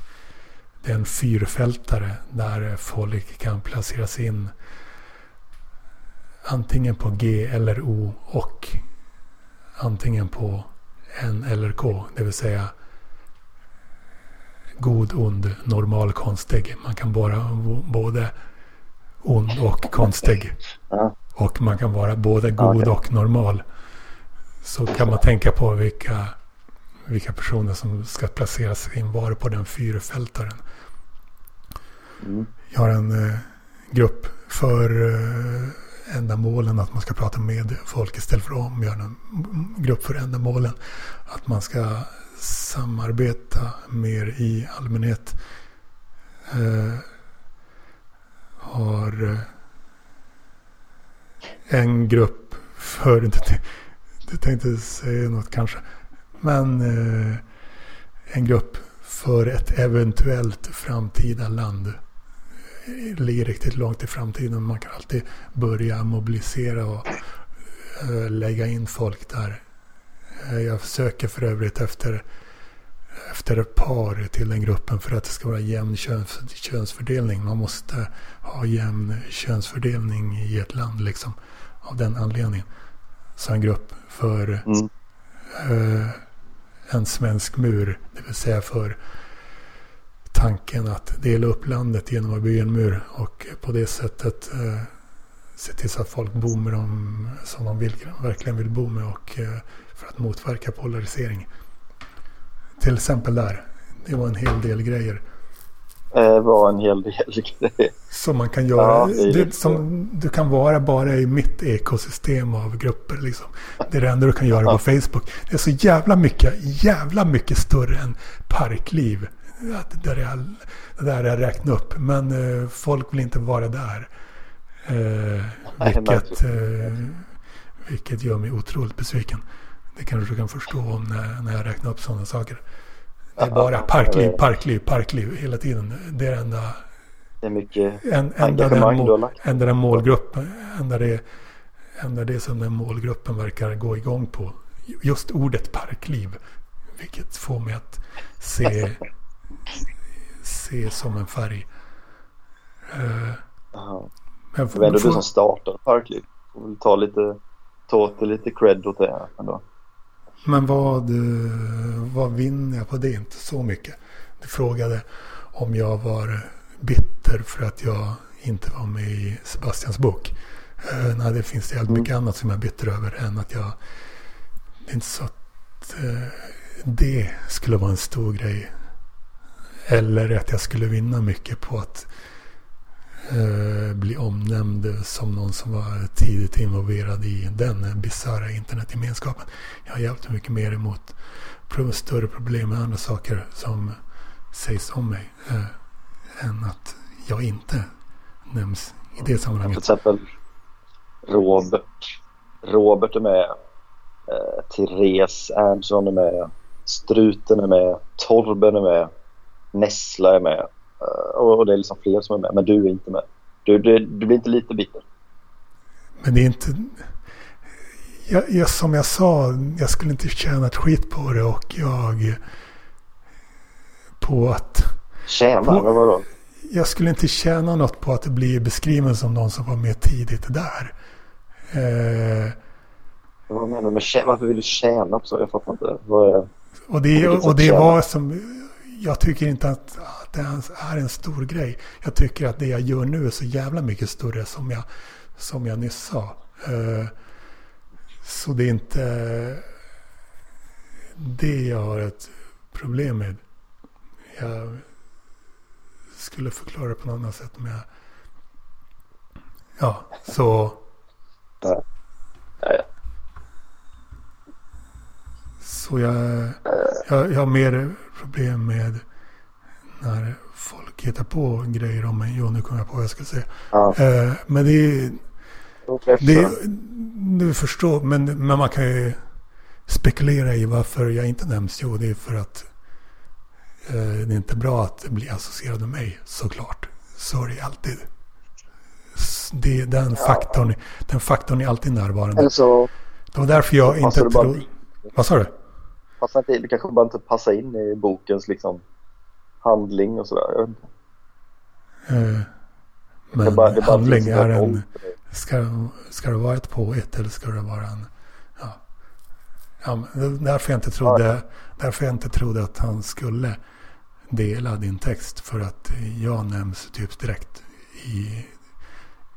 det är en fyrfältare där folk kan placeras in antingen på G eller O och antingen på N eller K. Det vill säga god, ond, normal, konstig. Man kan vara både ond och konstig. Och man kan vara både god och normal. Så kan man tänka på vilka vilka personer som ska placeras in var på den fyrfältaren. Mm. Jag har en eh, grupp för eh, ändamålen att man ska prata med folk istället för om. Jag har en grupp för ändamålen att man ska samarbeta mer i allmänhet. Eh, har eh, en grupp för, <laughs> du tänkte säga något kanske. Men eh, en grupp för ett eventuellt framtida land ligger riktigt långt i framtiden. Man kan alltid börja mobilisera och eh, lägga in folk där. Eh, jag söker för övrigt efter, efter par till den gruppen för att det ska vara jämn köns, könsfördelning. Man måste ha jämn könsfördelning i ett land liksom. Av den anledningen. Så en grupp för mm. eh, en svensk mur. Det vill säga för tanken att dela upp landet genom att bygga en mur och på det sättet eh, se till så att folk bor med dem som de vill, verkligen vill bo med och eh, för att motverka polarisering. Till exempel där. Det var en hel del grejer eh, vara en hel del grejer. Som man kan göra. Ja, det lite- som, du kan vara bara i mitt ekosystem av grupper. Liksom. Det är det enda du kan göra på Facebook. Det är så jävla mycket, jävla mycket större än parkliv. Att Det där jag, det där jag räknat upp. Men eh, folk vill inte vara där. Eh, vilket, märkligt. eh, vilket gör mig otroligt besviken. Det kanske du kan förstå om när, när jag räknar upp sådana saker. Det är bara parkliv, parkliv, parkliv hela tiden. Det är enda Det är mycket en, enda, den engagemang du har mål, lagt. enda den målgruppen, enda det, enda det som den målgruppen verkar gå igång på. Just ordet parkliv. Vilket får mig att se, se som en färg. Eh, men Det var ändå du som startade Parkliv. Får väl ta lite, ta lite cred åt det ändå. Men vad, eh, vad vinner jag på det? Inte så mycket. Du frågade om jag var bitter för att jag inte var med i Sebastians bok. Eh, nej, det finns jävligt Mm. mycket annat som jag är bitter över än att jag... Det är inte så att eh, det skulle vara en stor grej. Eller att jag skulle vinna mycket på att eh, bli omnämnd som någon som var tidigt involverad i den bisarra internetgemenskapen. Jag har hjälpt mycket mer emot större problem med andra saker som sägs om mig. Eh, än att jag inte nämns i det Till sammanhanget. exempel Robert. Robert är med. Eh, Therese Ernstsson är med. Struten är med. Torben är med. Nessla är med. Eh, och, det är liksom fler som är med. Men du är inte med. Du, du, du blir inte lite bitter. Men det är inte... Jag, jag, som jag sa, jag skulle inte tjäna ett skit på det och jag... På att... Tjäna, På- vad vadå? Jag skulle inte tjäna något på att bli beskriven som någon som var med tidigt där. Eh, Vad menar du med tjäna? Varför vill du tjäna på så? Jag fattar inte. Vad är... och det, och det var som... Jag tycker inte att, att det är en stor grej. Jag tycker att det jag gör nu är så jävla mycket större som jag, som jag nyss sa. Eh, så det är inte det jag har ett problem med. Jag skulle förklara det på något annat sätt. Men jag, ja, så... Ja, ja. Så jag, jag, jag har mer problem med när folk hittar på grejer om mig. Jo, nu kommer jag på vad jag ska säga. Ja, Eh, men det är... Det, du förstår, men, men man kan ju spekulera i varför jag inte nämns. Jo, det är för att eh, det är inte bra att bli associerad med mig, såklart. Så är det alltid. Det, den, faktorn, den faktorn är alltid närvarande. Eller så Det var därför jag inte trodde... Vad sa du? passar inte. Du kanske bara inte passar in i bokens liksom handling och sådär. Eh, Det Men är bara- det handling finns är en... det. Ska, ska det vara ett påhitt eller ska det vara en... Ja. Ja, det därför jag inte trodde, därför jag inte trodde att han skulle dela din text. För att jag nämns typ direkt i,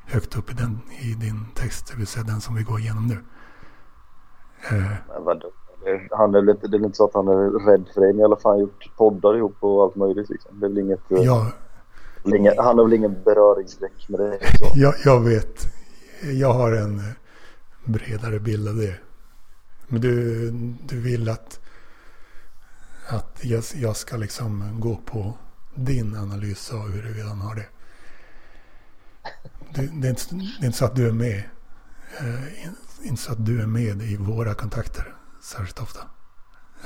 högt upp i, den, i din text. Det vill säga den som vi går igenom nu. Eh, Men vadå? Det- Han är väl inte, det är inte så att han är rädd för det. Ni har i alla fall gjort poddar ihop och allt möjligt. Liksom. Det är väl inget, eh, jag, inget, han har väl ingen beröringsskräck med det. Så. jag, jag vet. Jag har en bredare bild av det. Men du, du vill att, att jag, jag ska liksom gå på din analys av hur du redan har det. Det, det, är inte, det är inte så att du är med. Eh, in- inte så att du är med i våra kontakter särskilt ofta.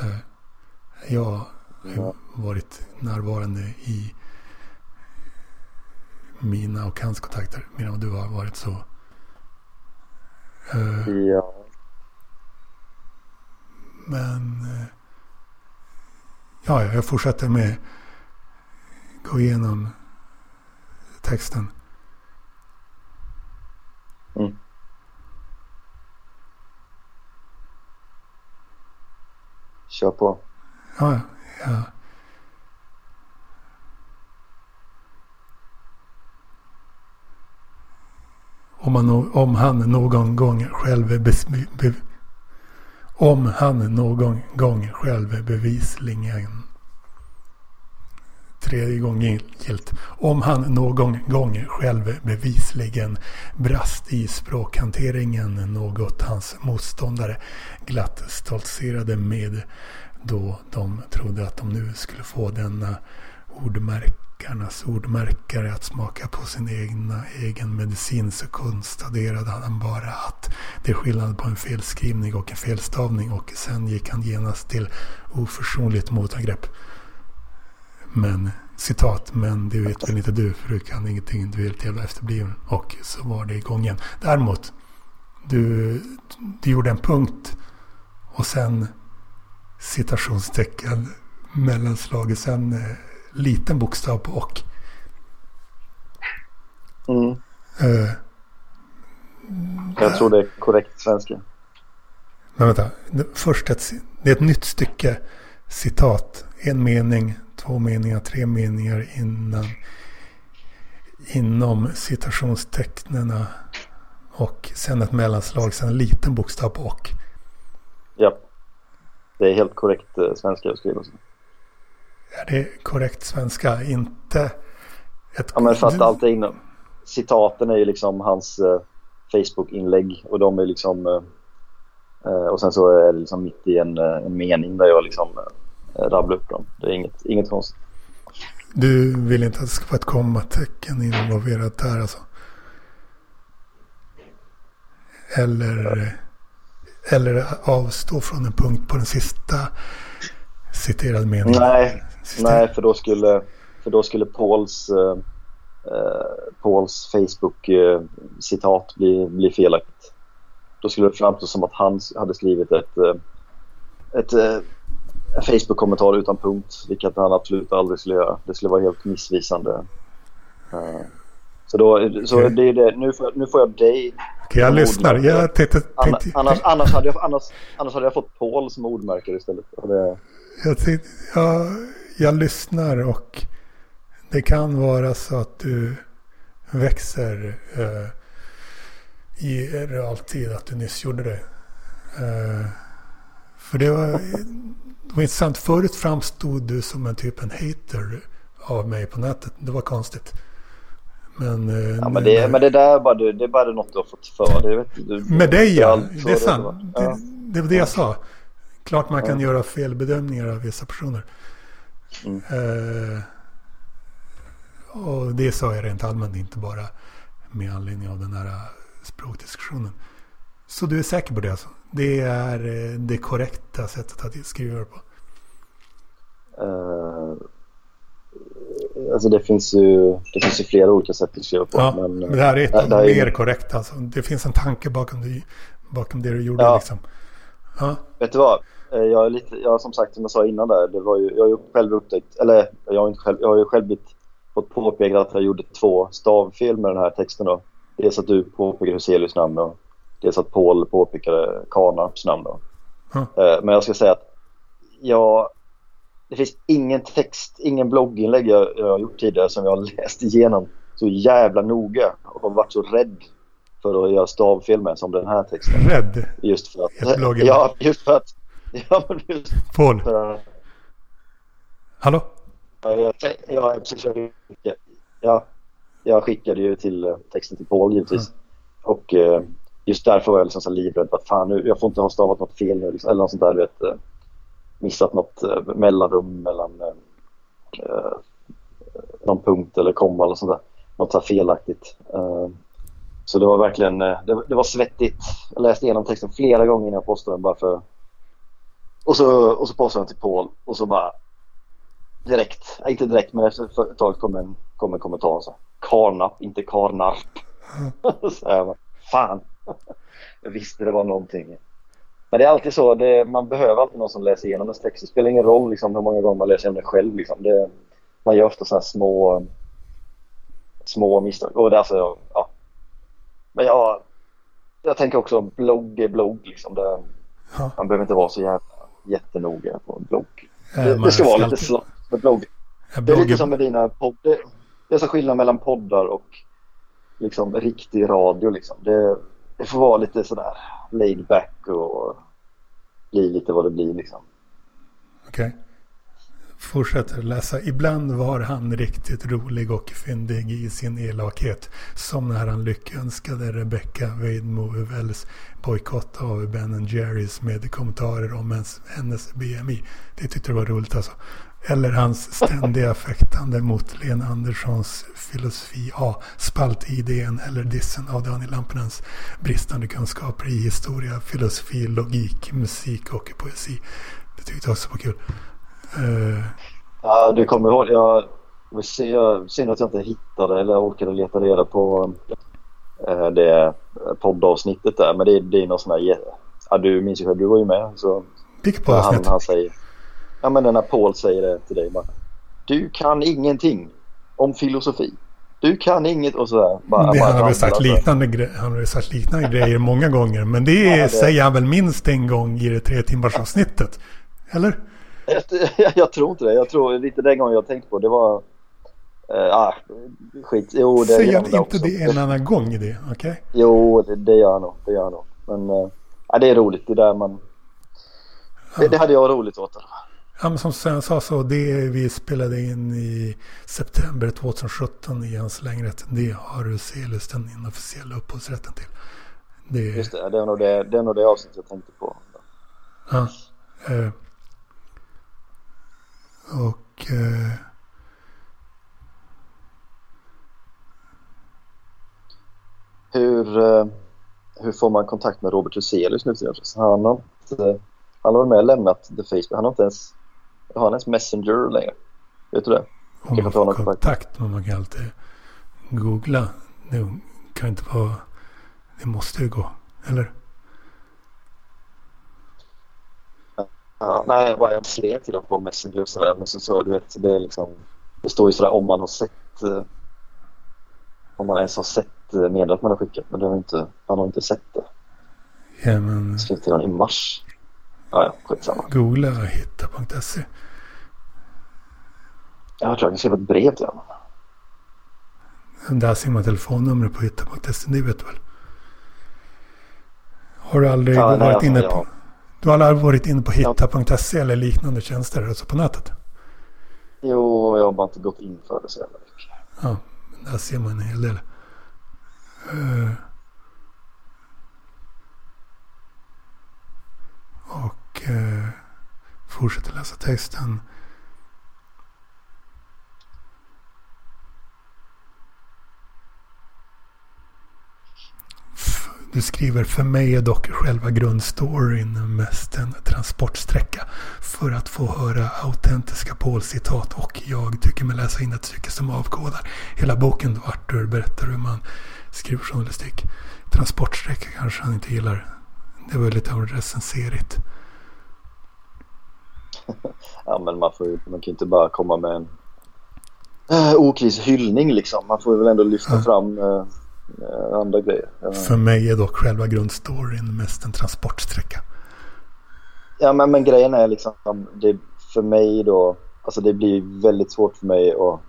Eh, jag har varit närvarande i mina och hans kontakter. Medan du har varit så. Eh, Ja. Men eh, ja, jag fortsätter med gå igenom texten. Mm. Kör på. Ja, ja. Om, man, om han någon gång själv är bes, be, om han någon gång själv är bevisligen tredje gången gilt. Om han någon gång själv bevisligen brast i språkhanteringen, något hans motståndare glatt stoltserade med då de trodde att de nu skulle få denna ordmärkarnas ordmärkare att smaka på sin egna egen medicin så konstaterade han bara att det är skillnad på en felskrivning och en felstavning och sen gick han genast till oförsonligt motangrepp. Men, citat, men det vet väl inte du för du kan ingenting, du är helt jävla efterbliven. Och så var det igång igen. Däremot, du, du gjorde en punkt och sen citationstecken mellanslag sen eh, liten bokstav på och. Mm. Uh, jag tror det är korrekt svenska. Men vänta, först ett, det är ett nytt stycke. Citat, en mening, två meningar, tre meningar innan, inom citationstecknen och sen ett mellanslag, sen en liten bokstav och. Ja, det är helt korrekt eh, svenska skriver. Är det korrekt svenska? Inte ett... Ja, men för att allt är inom... Citaten är ju liksom hans eh, Facebook-inlägg och de är liksom... Eh, eh, och sen så är det liksom mitt i en, eh, en mening där jag liksom eh, rabblar upp dem. Det är inget, inget konstigt. Du vill inte att det ska vara ett kommatecken involverat där alltså? Eller, eller avstå från en punkt på den sista citerade meningen? Nej, Nej, för då skulle, för då skulle Pauls, eh, eh Pauls Facebook-citat eh, bli, bli felaktigt. Då skulle det framstå som att han hade skrivit ett, ett, Facebook-kommentar utan punkt, vilket han absolut aldrig skulle göra. Det skulle vara helt missvisande. Så, då, så okay. det är det. Nu får, nu får jag dig. Okay, jag lyssnar. Jag tänkte, tänkte, annars, annars, hade jag, annars, annars hade jag fått Paul som ordmärkare istället. Det... Jag, tänkte, jag, jag lyssnar och det kan vara så att du växer eh, i realtid, att du nyss gjorde det. Eh, för det var, det var intressant. Förut framstod du som en typ en hater av mig på nätet. Det var konstigt. Men, eh, ja, men, det, när... men det där är bara, det är bara något du har fått för dig. Med dig ja, det är sant. Det, ja. det, var det jag sa. Klart man kan ja. göra felbedömningar av vissa personer. Mm. Uh, och det sa jag rent allmänt, inte bara med anledning av den här språkdiskussionen. Så du är säker på det alltså? Det är eh, det korrekta sättet att skriva på? Uh, alltså det finns, ju, det finns ju flera olika sätt att skriva på. Ja, men, men det här är ett av de mer korrekta. Alltså. Det finns en tanke bakom det, bakom det du gjorde. Ja. Liksom. Ja. Vet du vad? Eh, jag är lite, jag som sagt som jag sa innan där, det var ju, jag har ju själv upptäckt, eller jag har, inte själv, jag har ju själv blivit, fått påpekat att jag gjorde två stavfel med den här texten då. Dels att du påpekade Huselius namn och dels att Paul påpekade Karnarps namn då. Mm. Men jag ska säga att jag, det finns ingen text, ingen blogginlägg jag, jag har gjort tidigare som jag har <laughs> läst igenom så jävla noga och varit så rädd för att göra stavfel med som den här texten. Rädd? Just för att, ja, just för att <laughs> Ja, men just Paul? Uh, Hallå? Ja, jag, jag, ja, jag skickade ju till eh, texten till Paul givetvis. Mm. Och uh, just därför var jag liksom så livrädd att fan nu, jag får inte ha stavat något fel nu. Liksom, eller något sånt där, vet, eh, missat något eh, mellanrum mellan eh, eh, någon punkt eller komma eller sånt där. Något så felaktigt. så det var verkligen, det, det, var svettigt. Jag läste igenom texten flera gånger innan jag postade den bara för och så, och så postade jag till Paul och så bara direkt, inte direkt men efter ett tag kom en, kom en kommentar så Karnap, inte Karnarp. <laughs> så jag bara, fan jag visste det var någonting. Men det är alltid så, det, man behöver alltid någon som läser igenom ens text. Det spelar ingen roll liksom, hur många gånger man läser igenom den själv. Liksom. Det, man gör ofta sådana små, små misstag. Och det, alltså, ja. Men jag, jag tänker också blogg är blogg. Liksom. Det, Man behöver inte vara så jävla jättenoga på en blogg. Det, det ska vara lite slott med blogg. Det är lite som med dina poddar. Det är så skillnad mellan poddar och liksom riktig radio. Liksom. Det, det får vara lite sådär laid back och bli lite vad det blir. Liksom. Okej. Okay. fortsätter läsa. Ibland var han riktigt rolig och fyndig i sin elakhet. Som när han lyckönskade Rebecca vid Wells bojkott av Ben Jerrys med kommentarer om hennes, hennes BMI. Det tyckte jag var roligt alltså. Eller hans ständiga <laughs> fäktande mot Lena Anderssons filosofi A, spaltidén eller dissen av Daniel Lampinens bristande kunskaper i historia, filosofi, logik, musik och poesi. Det tyckte jag också var kul. Uh, ja, du kommer ihåg, jag, jag synd att jag inte hittade eller orkade leta reda på uh, det poddavsnittet där. Men det, det är någon sån här, ja, du minns ju själv, du var ju med. Så, Vilket poddavsnitt? Han, han säger, ja men när Paul säger det till dig bara. Du kan ingenting om filosofi. Du kan inget och sådär. Bara, det, bara han, har sagt liknande han har sagt liknande grejer många gånger. Men det, ja, det säger han väl minst en gång i det tre timmars avsnittet. Eller? Jag, <laughs> jag, tror inte det. Jag tror lite den gången jag tänkte på det var... Äh, ah, skit. Jo, det Säger han inte också. det en <laughs> annan gång i det? Okej. Okay. Jo, det, det gör han nog. Det gör han nog. Men äh, det är roligt. Det där man... Ja. Det, det, hade jag roligt åt. Ja, men som Sven sa så, det vi spelade in i september 2017 i hans längret, det har Celus den inofficiella upphovsrätten till. Det, Just det, det är nog det, det, är nog det avsnitt jag tänkte på. Ja. Eh, och... Eh, hur, eh, hur får man kontakt med Robert Huselius nu till Han har inte... Han har varit med och lämnat The Facebook. Han har inte ens har han ens Messenger längre? Vet du det? Om man får kontakt, men man kan alltid googla. Det kan inte vara... Det måste ju gå, eller? Ja, nej, jag bara slet till dem på Messenger och sådär. Men så, så du vet, det är liksom... Det står ju sådär om man har sett... Eh, om man ens har sett eh, meddelandet man har skickat. Men det har inte, han har inte sett det. Ja, men... Skrev till honom i mars. Ja, ja, skitsamma. Googla hitta.se. Jag tror jag kan skriva ett brev till honom. Där ser man telefonnumret på hitta.se, det vet du väl? Har du aldrig ja, varit nej, alltså, inne på... Ja. Du har aldrig varit inne på hitta.se eller liknande tjänster alltså på nätet? Jo, jag har bara inte gått in för det så jävla mycket. Ja, där ser man en hel del. Uh, och uh, fortsätter läsa texten. Du skriver för mig är dock själva grundstoryn mest en transportsträcka för att få höra autentiska Paul-citat och jag tycker mig läsa in ett stycke som avkodar hela boken då Arthur berättar hur man skriver journalistik. Transportsträcka kanske han inte gillar. Det var lite av recenserigt. <laughs> ja men man, får ju, man kan ju inte bara komma med en äh, okris hyllning liksom. Man får väl ändå lyfta ja. fram Eh, andra grejer. För mig är dock själva grundstoryn mest en transportsträcka. Ja, men, men grejen är liksom, det, för mig då, alltså det blir väldigt svårt för mig att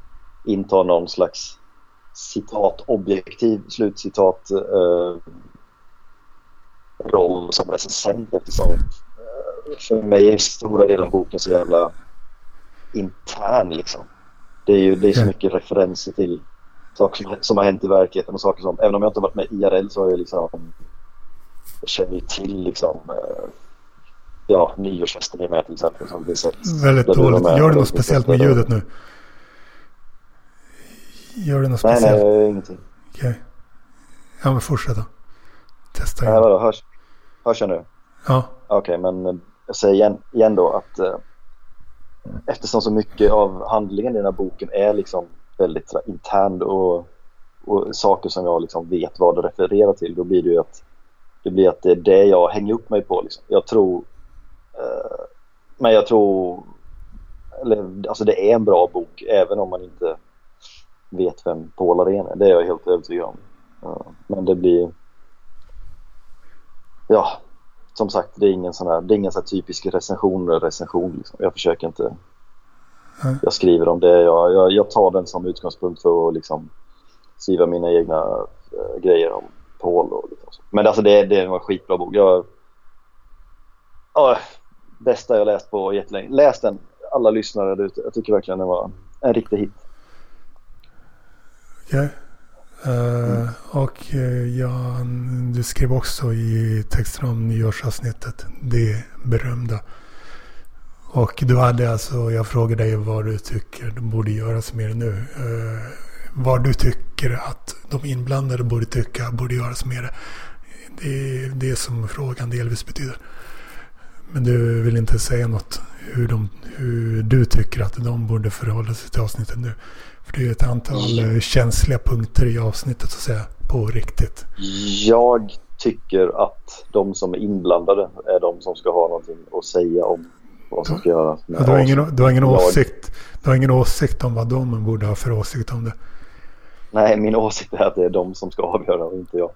inta någon slags citat, objektiv slutcitat eh, roll som recensent eftersom eh, för mig är stora delen av boken så jävla intern liksom. Det är ju det är så mycket referenser till saker som, som har hänt i verkligheten och saker som, även om jag inte har varit med IRL så har jag liksom, jag känner ju till liksom, eh, ja, nyårsfesten är med till exempel. Som vi sett, Väldigt dåligt. Gör du något speciellt med ljudet nu? Gör du något nej, speciellt? Nej, nej, ingenting. Okej. Okay. Ja, men fortsätt då. Testa igen. Nej, vadå, hörs, hörs jag nu? Ja. Okej, okay, men jag säger igen, igen då att eh, eftersom så mycket av handlingen i den här boken är liksom väldigt så intern och, och, saker som jag liksom vet vad det refererar till. Då blir det ju att det blir att det är det jag hänger upp mig på. Liksom. Jag tror... Eh, men jag tror... Eller, alltså det är en bra bok även om man inte vet vem Paul Arén är. Det är jag helt övertygad om. Ja, men det blir... Ja, som sagt, det är ingen sån här, det är ingen sån här typisk recension eller recension. Liksom. Jag försöker inte Mm. Jag skriver om det. Jag, jag, jag, tar den som utgångspunkt för att liksom skriva mina egna äh, grejer om Paul. Och liksom så. Men alltså det, det var en skitbra bok. Jag, äh, bästa jag läst på jättelänge. Läs den. alla lyssnare där ute. Jag tycker verkligen det var en riktig hit. Okay. Uh, mm. Och uh, ja, du skrev också i texten om nyårsavsnittet, det berömda. Och du hade alltså, jag frågade dig vad du tycker de borde göras mer nu. Uh, vad du tycker att de inblandade borde tycka borde göras mer. Det är det som frågan delvis betyder. Men du vill inte säga något hur, de, hur du tycker att de borde förhålla sig till avsnittet nu. För det är ett antal mm. känsliga punkter i avsnittet så att säga på riktigt. Jag tycker att de som är inblandade är de som ska ha någonting att säga om vad som ska göras. Ja, du, har ingen, du, har ingen åsikt, du har ingen åsikt om vad de borde ha för åsikt om det? Nej, min åsikt är att det är de som ska avgöra och inte jag.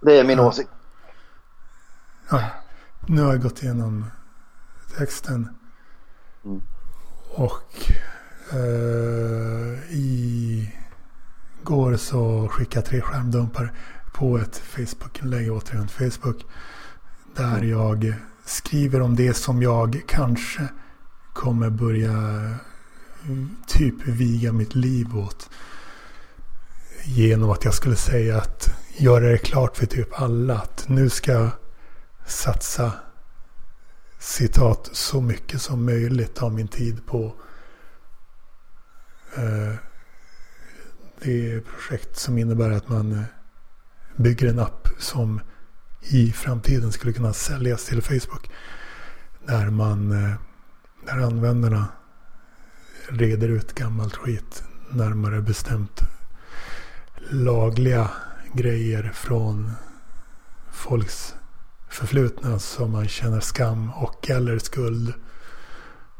Det är min ja. åsikt. Ja. Nu har jag gått igenom texten. Mm. Och eh, i går så skickade jag tre skärmdumpar på ett Facebook-inlägg, återigen Facebook. Där mm. jag skriver om det som jag kanske kommer börja typ viga mitt liv åt. Genom att jag skulle säga att göra det klart för typ alla att nu ska jag satsa citat så mycket som möjligt av min tid på eh, det projekt som innebär att man eh, bygger en app som i framtiden skulle kunna säljas till Facebook. Där man, eh, där användarna reder ut gammalt skit. Närmare bestämt lagliga grejer från folks förflutna som man känner skam och eller skuld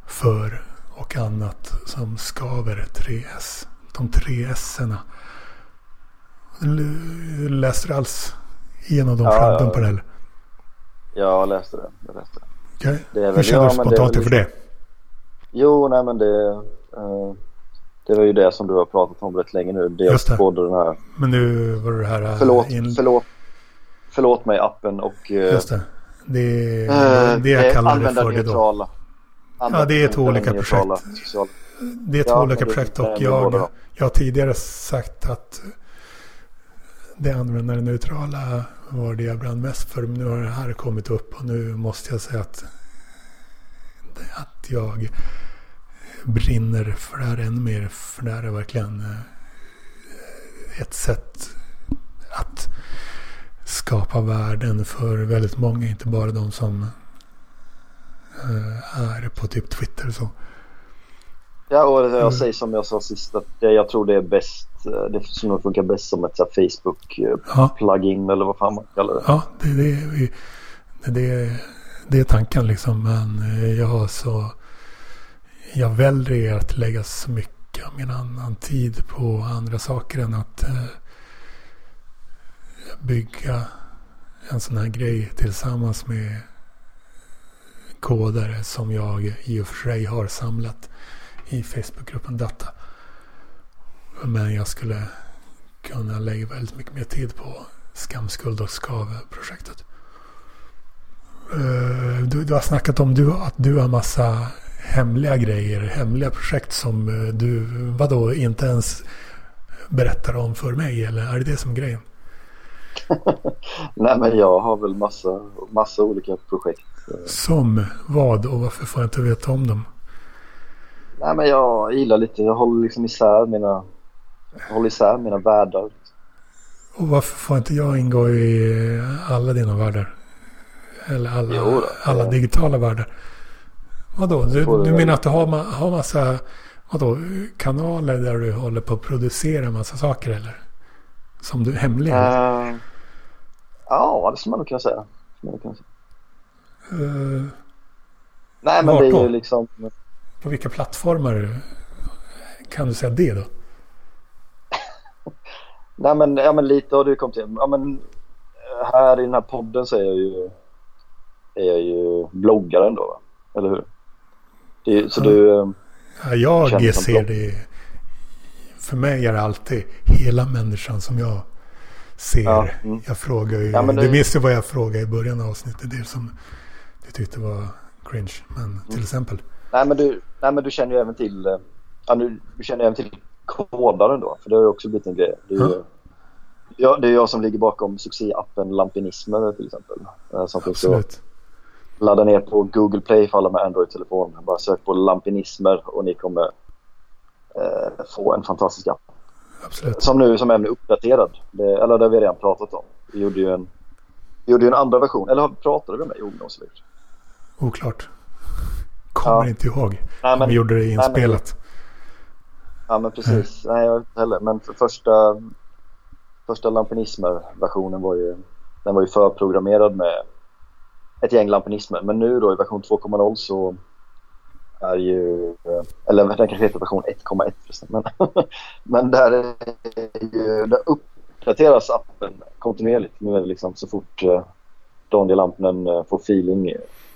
för och annat som skaver 3S. De tre S-erna. Läser du alls igenom de ja, framdumparna eller? Ja, jag läste det. Jag läste det. Okay. Hur känner du spontant inför det? Jo, nej men det, uh, det var ju det som du har pratat om rätt länge nu. Dels det. både den här... Men nu var det här... Förlåt, in... förlåt, förlåt mig appen och... Uh, Just det. Det, är, uh, det jag kallar det för det då. Ja, det är två olika projekt. Det är två ja, olika projekt och jag, jag har tidigare sagt att det användarneutrala var det jag brann mest för. Men nu har det här kommit upp och nu måste jag säga att, att jag brinner för det här ännu mer. För det här är verkligen eh, ett sätt att skapa värden för väldigt många. Inte bara de som eh, är på typ Twitter och så. Ja, och jag mm. säger som jag sa sist att jag tror det är bäst. Eh, det som nog funkar bäst som ett Facebook-plugin ja. eller vad fan man kallar det. Ja, det, det, det, det, det är tanken liksom. Men jag har så jag väljer att lägga så mycket av min annan tid på andra saker än att eh, bygga en sån här grej tillsammans med kodare som jag i och för sig har samlat i Facebookgruppen Data. Men jag skulle kunna lägga väldigt mycket mer tid på Skamskuld och Skav-projektet. Eh, du, du, har snackat om du, att du har massa hemliga grejer, hemliga projekt som eh, du, vadå, inte ens berättar om för mig? Eller är det det som är grejen? <laughs> Nej men jag har väl massa, massa olika projekt. Som vad och varför får jag inte veta om dem? Nej men jag gillar lite, jag håller liksom isär mina, jag håller isär mina världar. Och varför får inte jag ingå i alla dina världar? Eller alla, jo, alla digitala världar? Vadå? Du, du menar att du har, har massa vadå, kanaler där du håller på att producera massa saker eller? Som du hemliga? Uh, ja, det skulle man nog kunna säga. Man kunna säga. Uh, Nej, men det är ju liksom... På vilka plattformar kan du säga det då? Nej, men, ja, men lite har du kommit till. Ja, men här i den här podden så är jag ju, är jag ju bloggaren då, eller hur? Det, så du... Eh, ja, jag ser det. För mig är det alltid hela människan som jag ser. Ja, mm. Jag frågar ju, ja, du minns ju vad jag frågade i början av avsnittet. Det som du tyckte var cringe. Men till mm. exempel. Nej men, du, nej men du känner ju även till, eh, ja, du, du känner även till kodaren då. För det har ju också blivit en grej. Det är, ju, ja, det är jag som ligger bakom succéappen Lampinismer till exempel. Eh, som att ladda ner på Google Play för alla med Android-telefon. Bara sök på Lampinismer och ni kommer eh, få en fantastisk app. Absolut. Som nu som är uppdaterad. Det, eller det har vi redan pratat om. Vi gjorde ju en, vi gjorde en andra version. Eller pratade vi med Jonas? Oklart. Kommer ja. inte ihåg. Nej, men, vi gjorde det inspelat. Ja men precis. Nej, jag vet inte heller. Men för första, första Lampinismer-versionen var ju, den var ju förprogrammerad med ett gäng Lampinismer. Men nu då i version 2.0 så är ju, eller den kanske heter version 1.1 förresten. Men, <laughs> men där, är ju, där uppdateras appen kontinuerligt. Nu är det liksom så fort uh, Daniel Lampinen uh, får feeling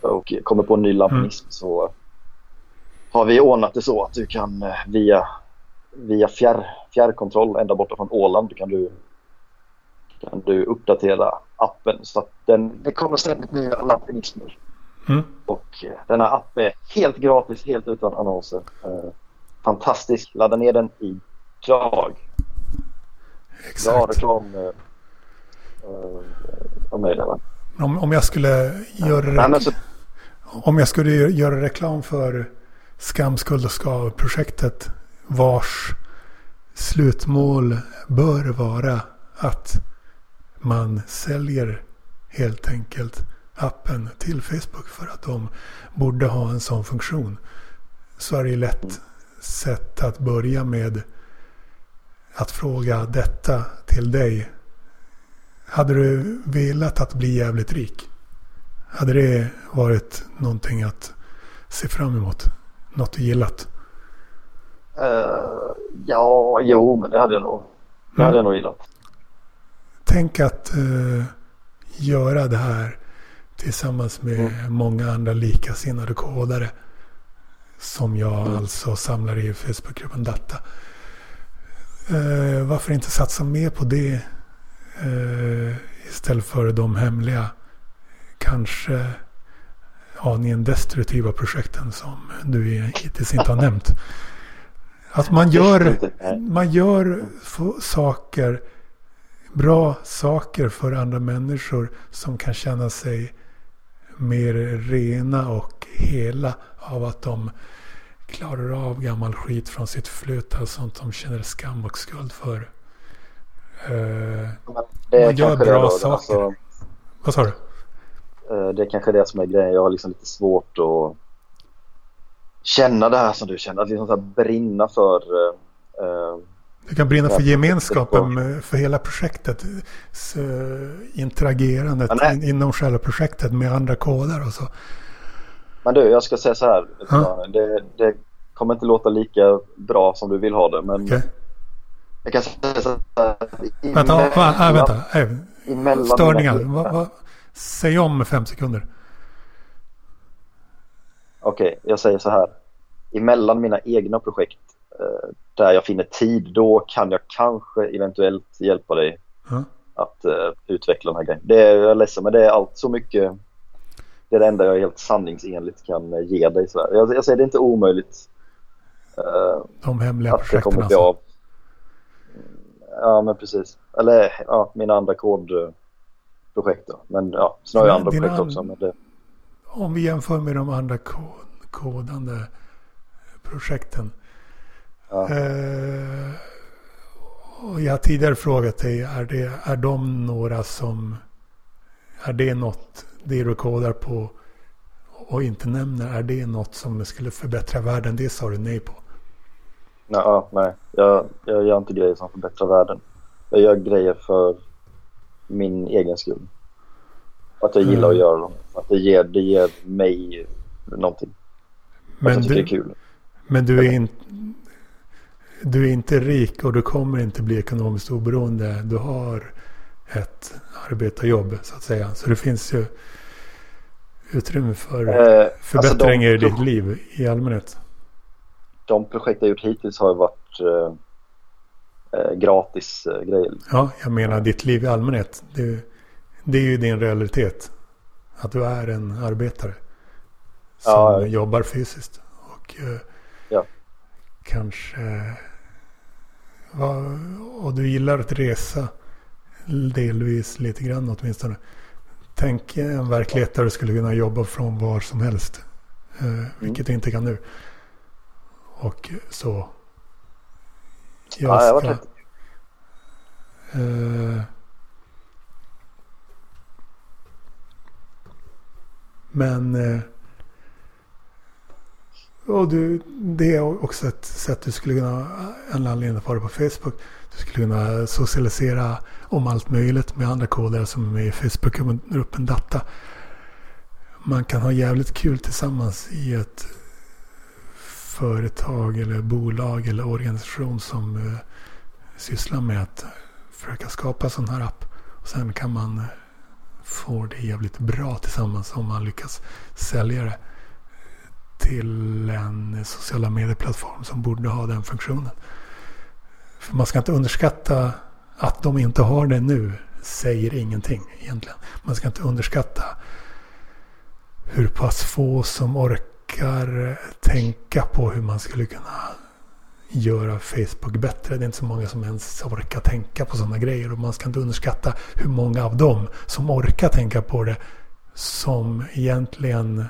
och kommer på en ny lampinism mm. så har vi ordnat det så att du kan uh, via via fjärr, fjärrkontroll ända borta från Åland kan du, kan du uppdatera appen så att den, det kommer ständigt nya lampinismer. Mm. Och eh, denna app är helt gratis, helt utan annonser. Eh, fantastisk. Ladda ner den idag. Exakt. Bra reklam eh, mig där Om, om jag skulle göra ja. så... Om jag skulle göra reklam för Skam, skuld och skav-projektet vars slutmål bör vara att man säljer helt enkelt appen till Facebook för att de borde ha en sån funktion. Så är det lätt sätt att börja med att fråga detta till dig. Hade du velat att bli jävligt rik? Hade det varit någonting att se fram emot? Något du gillat? Uh, ja, jo, men det hade jag nog, det hade jag nog gillat. Tänk att uh, göra det här tillsammans med mm. många andra likasinnade kodare. Som jag mm. alltså samlar i Facebookgruppen Data. Uh, varför inte satsa mer på det istället för de hemliga, kanske aningen destruktiva projekten som du hittills inte har nämnt. Att man gör, man gör saker, bra saker för andra människor som kan känna sig mer rena och hela av att de klarar av gammal skit från sitt förflutna. Sånt de känner skam och skuld för. Uh, man gör bra saker. Alltså, Vad sa du? Uh, det är kanske det som är grejen. Jag har liksom lite svårt att känna det här som du känner. Att liksom så brinna för... Uh, du kan brinna för gemenskapen för hela projektet. Så, interagerandet ja, inom själva projektet med andra koder och så. Men du, jag ska säga så här. Ja. Det, det, kommer inte låta lika bra som du vill ha det. Men okay. jag kan säga så här. Vänta, va, va, vänta. Äh, störningar. Va, va, säg om fem sekunder. Okej, okay, jag säger så här. Emellan mina egna projekt eh, där jag finner tid, då kan jag kanske eventuellt hjälpa dig mm. att eh, utveckla den här grejen. Det är, jag är ledsen, men det är allt så mycket. Det är det enda jag helt sanningsenligt kan eh, ge dig. Så jag, jag säger det är inte omöjligt. Eh, De hemliga att projekten det alltså? Av. Ja, men precis. Eller ja, mina andra kodprojekt då. Men ja, sen har jag andra projekt också. Men det om vi jämför med de andra kodande projekten. Ja. Eh, och jag har tidigare frågat dig, är, det, är de några som... Är det något det du kodar på och inte nämner, är det något som skulle förbättra världen? Det sa du nej på. Ja, nej, jag, jag gör inte grejer som förbättrar världen. Jag gör grejer för min egen skull. Att jag gillar mm. att göra dem. Att det ger, det ger mig någonting. Men att jag tycker du, det är kul. Men du är, in, du är inte rik och du kommer inte bli ekonomiskt oberoende. Du har ett arbetarjobb så att säga. Så det finns ju utrymme för eh, förbättringar alltså de, i ditt liv i allmänhet. De projekt jag gjort hittills har varit eh, gratis eh, grejer. Ja, jag menar ditt liv i allmänhet. Det, det är ju din realitet. Att du är en arbetare. som Ja. jobbar fysiskt. Och eh, Ja. kanske... Och du gillar att resa delvis lite grann åtminstone. Tänk en verklighet där du skulle kunna jobba från var som helst. Eh, vilket du inte kan nu. Och så. Jag Ja, jag ska... varit Eh, men... Eh, och du, det är också ett sätt du skulle kunna, en anledning att vara på Facebook. Du skulle kunna socialisera om allt möjligt med andra kodare som är med i Facebookgruppen Data. Man kan ha jävligt kul tillsammans i ett företag eller bolag eller organisation som eh, sysslar med att försöka skapa sån här app. Och sen kan man eh, få det jävligt bra tillsammans om man lyckas sälja det till en sociala medieplattform som borde ha den funktionen. För man ska inte underskatta att de inte har det nu säger ingenting egentligen. Man ska inte underskatta hur pass få som orkar tänka på hur man skulle kunna göra Facebook bättre. Det är inte så många som ens orkar tänka på sådana grejer. Och man ska inte underskatta hur många av dem som orkar tänka på det som egentligen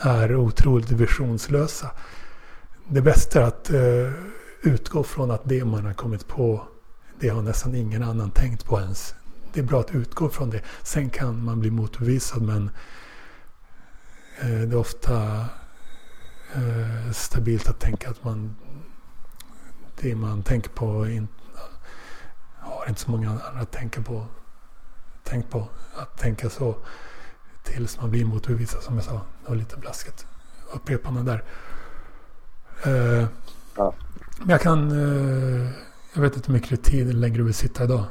är otroligt visionslösa. Det bästa är att eh, utgå från att det man har kommit på, det har nästan ingen annan tänkt på ens. Det är bra att utgå från det. Sen kan man bli motbevisad men eh, det är ofta eh, stabilt att tänka att man det man tänker på in, har inte så många andra att tänka på. Tänk på att tänka så tills man blir motbevisad som jag sa. Det var lite blasket. Upprepande där. Eh, Ja. Men jag kan... Eh, jag vet inte hur mycket tid längre du vill sitta idag.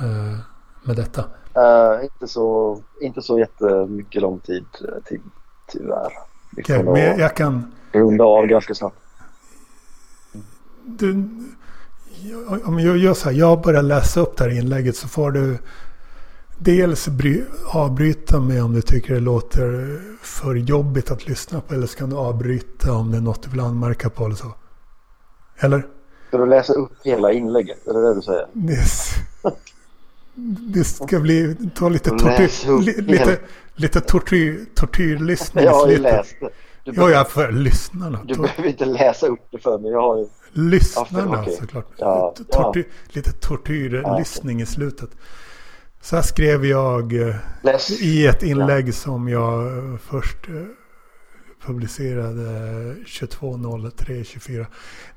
Eh, med detta. Eh, inte, så, inte så jättemycket lång tid eh, till, tyvärr. Nog men jag kan... runda av ganska snabbt. Du, om jag gör så här, jag börjar läsa upp det här inlägget så får du dels bry, avbryta mig om du tycker det låter för jobbigt att lyssna på. Eller så kan du avbryta om det är något du vill anmärka på eller så. Eller? Ska du läsa upp hela inlägget? Är det det du säger? Det, s- det ska bli, ta lite tortyr, li, lite, lite tortyr, tortyrlyssning Jag har ju läst det. Du, Ja, behöver, ja, för lyssnarna. du behöver inte läsa upp det för mig. Jag har ju... Lyssnarna Ja, okej. såklart. Ja, T- ja. Tortyr, Lite tortyrlyssning i slutet. Så här skrev jag eh, Läs. i ett inlägg som jag eh, först eh, publicerade 22.03.24.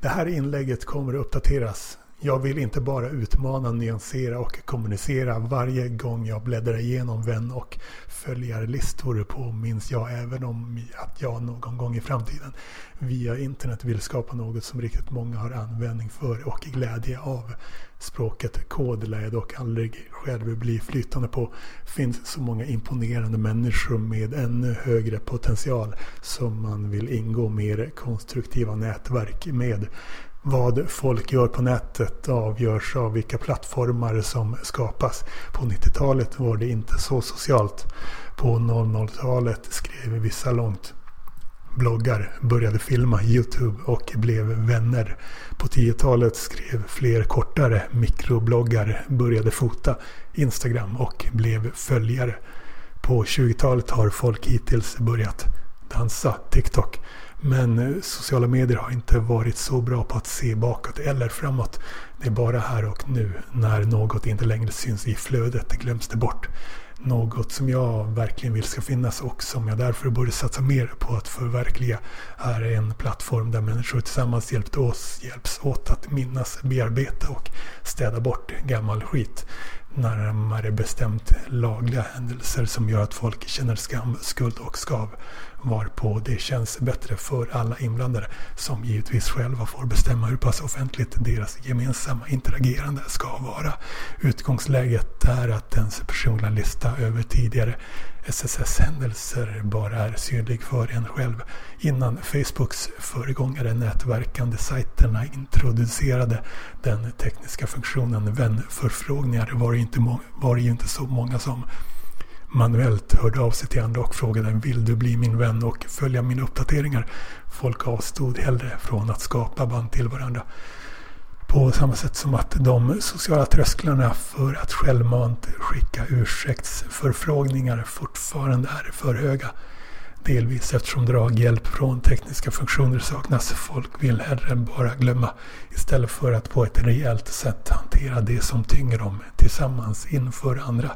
Det här inlägget kommer att uppdateras. Jag vill inte bara utmana, nyansera och kommunicera. Varje gång jag bläddrar igenom vän och följarlistor påminns jag även om att jag någon gång i framtiden via internet vill skapa något som riktigt många har användning för och glädje av. Språket kod lär jag dock aldrig själv bli flytande på. Finns så många imponerande människor med ännu högre potential som man vill ingå mer konstruktiva nätverk med. Vad folk gör på nätet avgörs av vilka plattformar som skapas. På 90-talet var det inte så socialt. På 00-talet skrev vissa långt bloggar, började filma YouTube och blev vänner. På 10-talet skrev fler kortare mikrobloggar, började fota Instagram och blev följare. På 20-talet har folk hittills börjat dansa TikTok. Men eh, sociala medier har inte varit så bra på att se bakåt eller framåt. Det är bara här och nu. När något inte längre syns i flödet glöms det bort. Något som jag verkligen vill ska finnas och som jag därför borde satsa mer på att förverkliga är en plattform där människor tillsammans hjälpt oss, hjälps åt att minnas, bearbeta och städa bort gammal skit. Närmare bestämt lagliga händelser som gör att folk känner skam, skuld och skav. Varpå det känns bättre för alla inblandade som givetvis själva får bestämma hur pass offentligt deras gemensamma interagerande ska vara. Utgångsläget är att ens personliga lista över tidigare SSS-händelser bara är synlig för en själv. Innan Facebooks föregångare nätverkande sajterna introducerade den tekniska funktionen vänförfrågningar var det, inte må- var det ju inte så många som manuellt hörde av sig till andra och frågade vill du bli min vän och följa mina uppdateringar. Folk avstod hellre från att skapa band till varandra. På samma sätt som att de sociala trösklarna för att självmant skicka ursäktsförfrågningar fortfarande är för höga. Delvis eftersom draghjälp från tekniska funktioner saknas. Folk vill hellre bara glömma istället för att på ett rejält sätt hantera det som tynger dem tillsammans inför andra.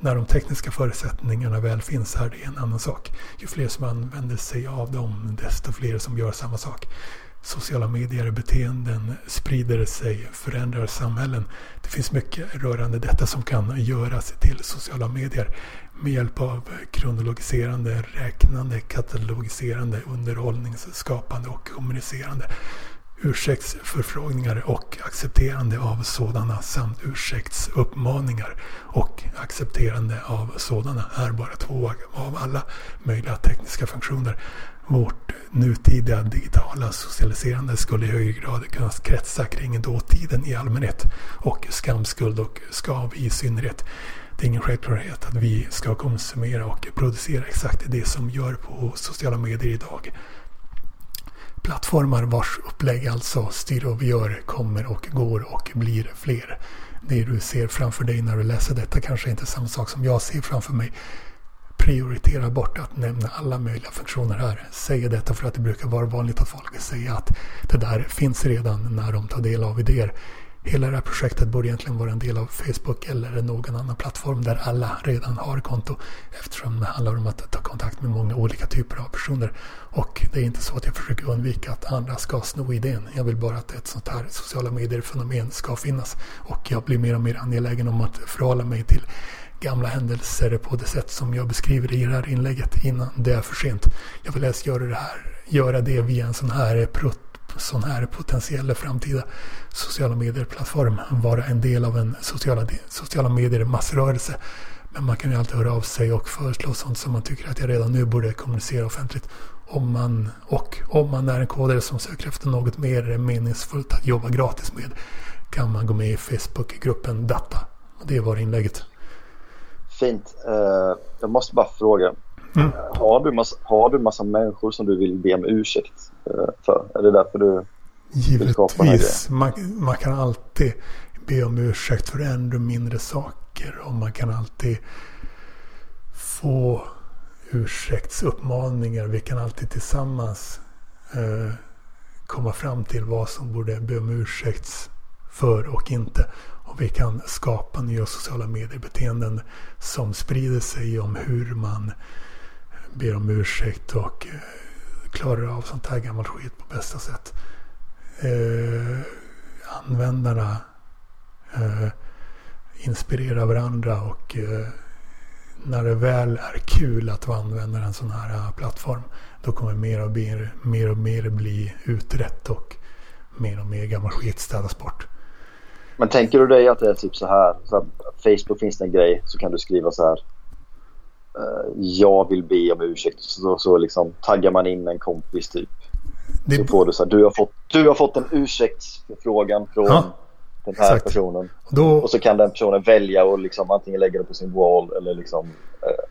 När de tekniska förutsättningarna väl finns är det en annan sak. Ju fler som använder sig av dem, desto fler som gör samma sak. Sociala medier-beteenden sprider sig, förändrar samhällen. Det finns mycket rörande detta som kan göras till sociala medier med hjälp av kronologiserande, räknande, katalogiserande, underhållningsskapande och kommunicerande ursäktsförfrågningar och accepterande av sådana samt ursäktsuppmaningar och accepterande av sådana är bara två av alla möjliga tekniska funktioner. Vårt nutida digitala socialiserande skulle i högre grad kunna kretsa kring dåtiden i allmänhet och skamskuld och skav i synnerhet. Det är ingen självklarhet att vi ska konsumera och producera exakt det som gör på sociala medier idag. Plattformar vars upplägg alltså styr och gör kommer och går och blir fler. Det du ser framför dig när du läser detta kanske inte är samma sak som jag ser framför mig. Prioritera bort att nämna alla möjliga funktioner här. Säger detta för att det brukar vara vanligt att folk säger att det där finns redan när de tar del av idéer. Hela det här projektet borde egentligen vara en del av Facebook eller någon annan plattform där alla redan har konto. Eftersom det handlar om att ta kontakt med många olika typer av personer. Och det är inte så att jag försöker undvika att andra ska sno idén. Jag vill bara att ett sånt här sociala medier-fenomen ska finnas. Och jag blir mer och mer angelägen om att förhålla mig till gamla händelser på det sätt som jag beskriver i det här inlägget innan det är för sent. Jag vill helst göra det här, göra det via en sån här prutt sån här potentiell framtida sociala medier-plattform vara en del av en sociala, sociala medier-massrörelse. Men man kan ju alltid höra av sig och föreslå sånt som man tycker att jag redan nu borde kommunicera offentligt. Om man, och om man är en kodare som söker efter något mer meningsfullt att jobba gratis med kan man gå med i Facebookgruppen Data. Och det var inlägget. Fint. Uh, jag måste bara fråga. Mm. Har, du massa, har du massa människor som du vill be om ursäkt uh, för? Är det därför du Givetvis. Man, man kan alltid be om ursäkt för ännu mindre saker. Och man kan alltid få ursäktsuppmaningar. Vi kan alltid tillsammans uh, komma fram till vad som borde be om ursäkt för och inte. Och vi kan skapa nya sociala mediebeteenden som sprider sig om hur man ber om ursäkt och eh, klarar av sånt här gammalt skit på bästa sätt. Eh, användarna eh, inspirerar varandra och eh, när det väl är kul att vara användare en sån här eh, plattform då kommer mer och mer, mer och mer bli utrett och mer och mer gammal skit städas bort. Men tänker du dig att det är typ så här, så att Facebook finns det en grej så kan du skriva så här. Uh, jag vill be om ursäkt. Så, så liksom taggar man in en kompis typ. Det... Så får du så här, du har fått, du har fått en ursäktsförfrågan från ja, den här exakt. personen. Då... Och så kan den personen välja och liksom antingen lägga det på sin wall eller liksom uh,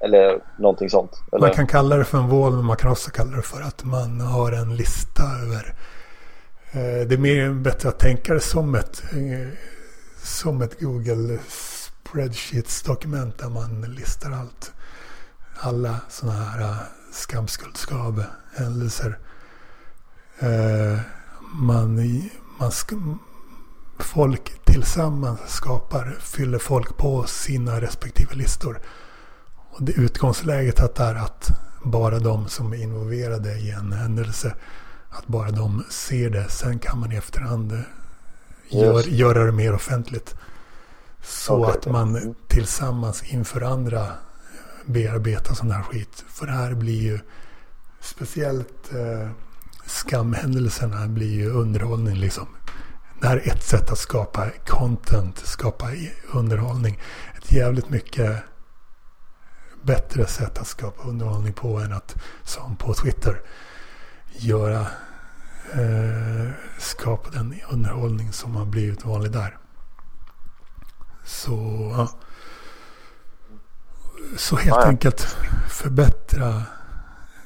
eller någonting sånt. Eller? Man kan kalla det för en wall men man kan också kalla det för att man har en lista över Eh, det är mer bättre att tänka det som ett, eh, som ett Google Spreadsheets-dokument där man listar allt. Alla sådana här eh, skamskuldskav händelser. Eh, man, man folk tillsammans skapar, fyller folk på sina respektive listor. Och det utgångsläget att är att bara de som är involverade i en händelse att bara de ser det. Sen kan man i efterhand eh, gör, göra det mer offentligt. Så okay. att man tillsammans inför andra eh, bearbetar sån här skit. För det här blir ju speciellt eh, skamhändelserna blir ju underhållning liksom. Det här är ett sätt att skapa content, skapa underhållning. Ett jävligt mycket bättre sätt att skapa underhållning på än att, som på Twitter, göra, eh, skapa den underhållning som har blivit vanlig där. Så ja. Så helt Ja, enkelt förbättra,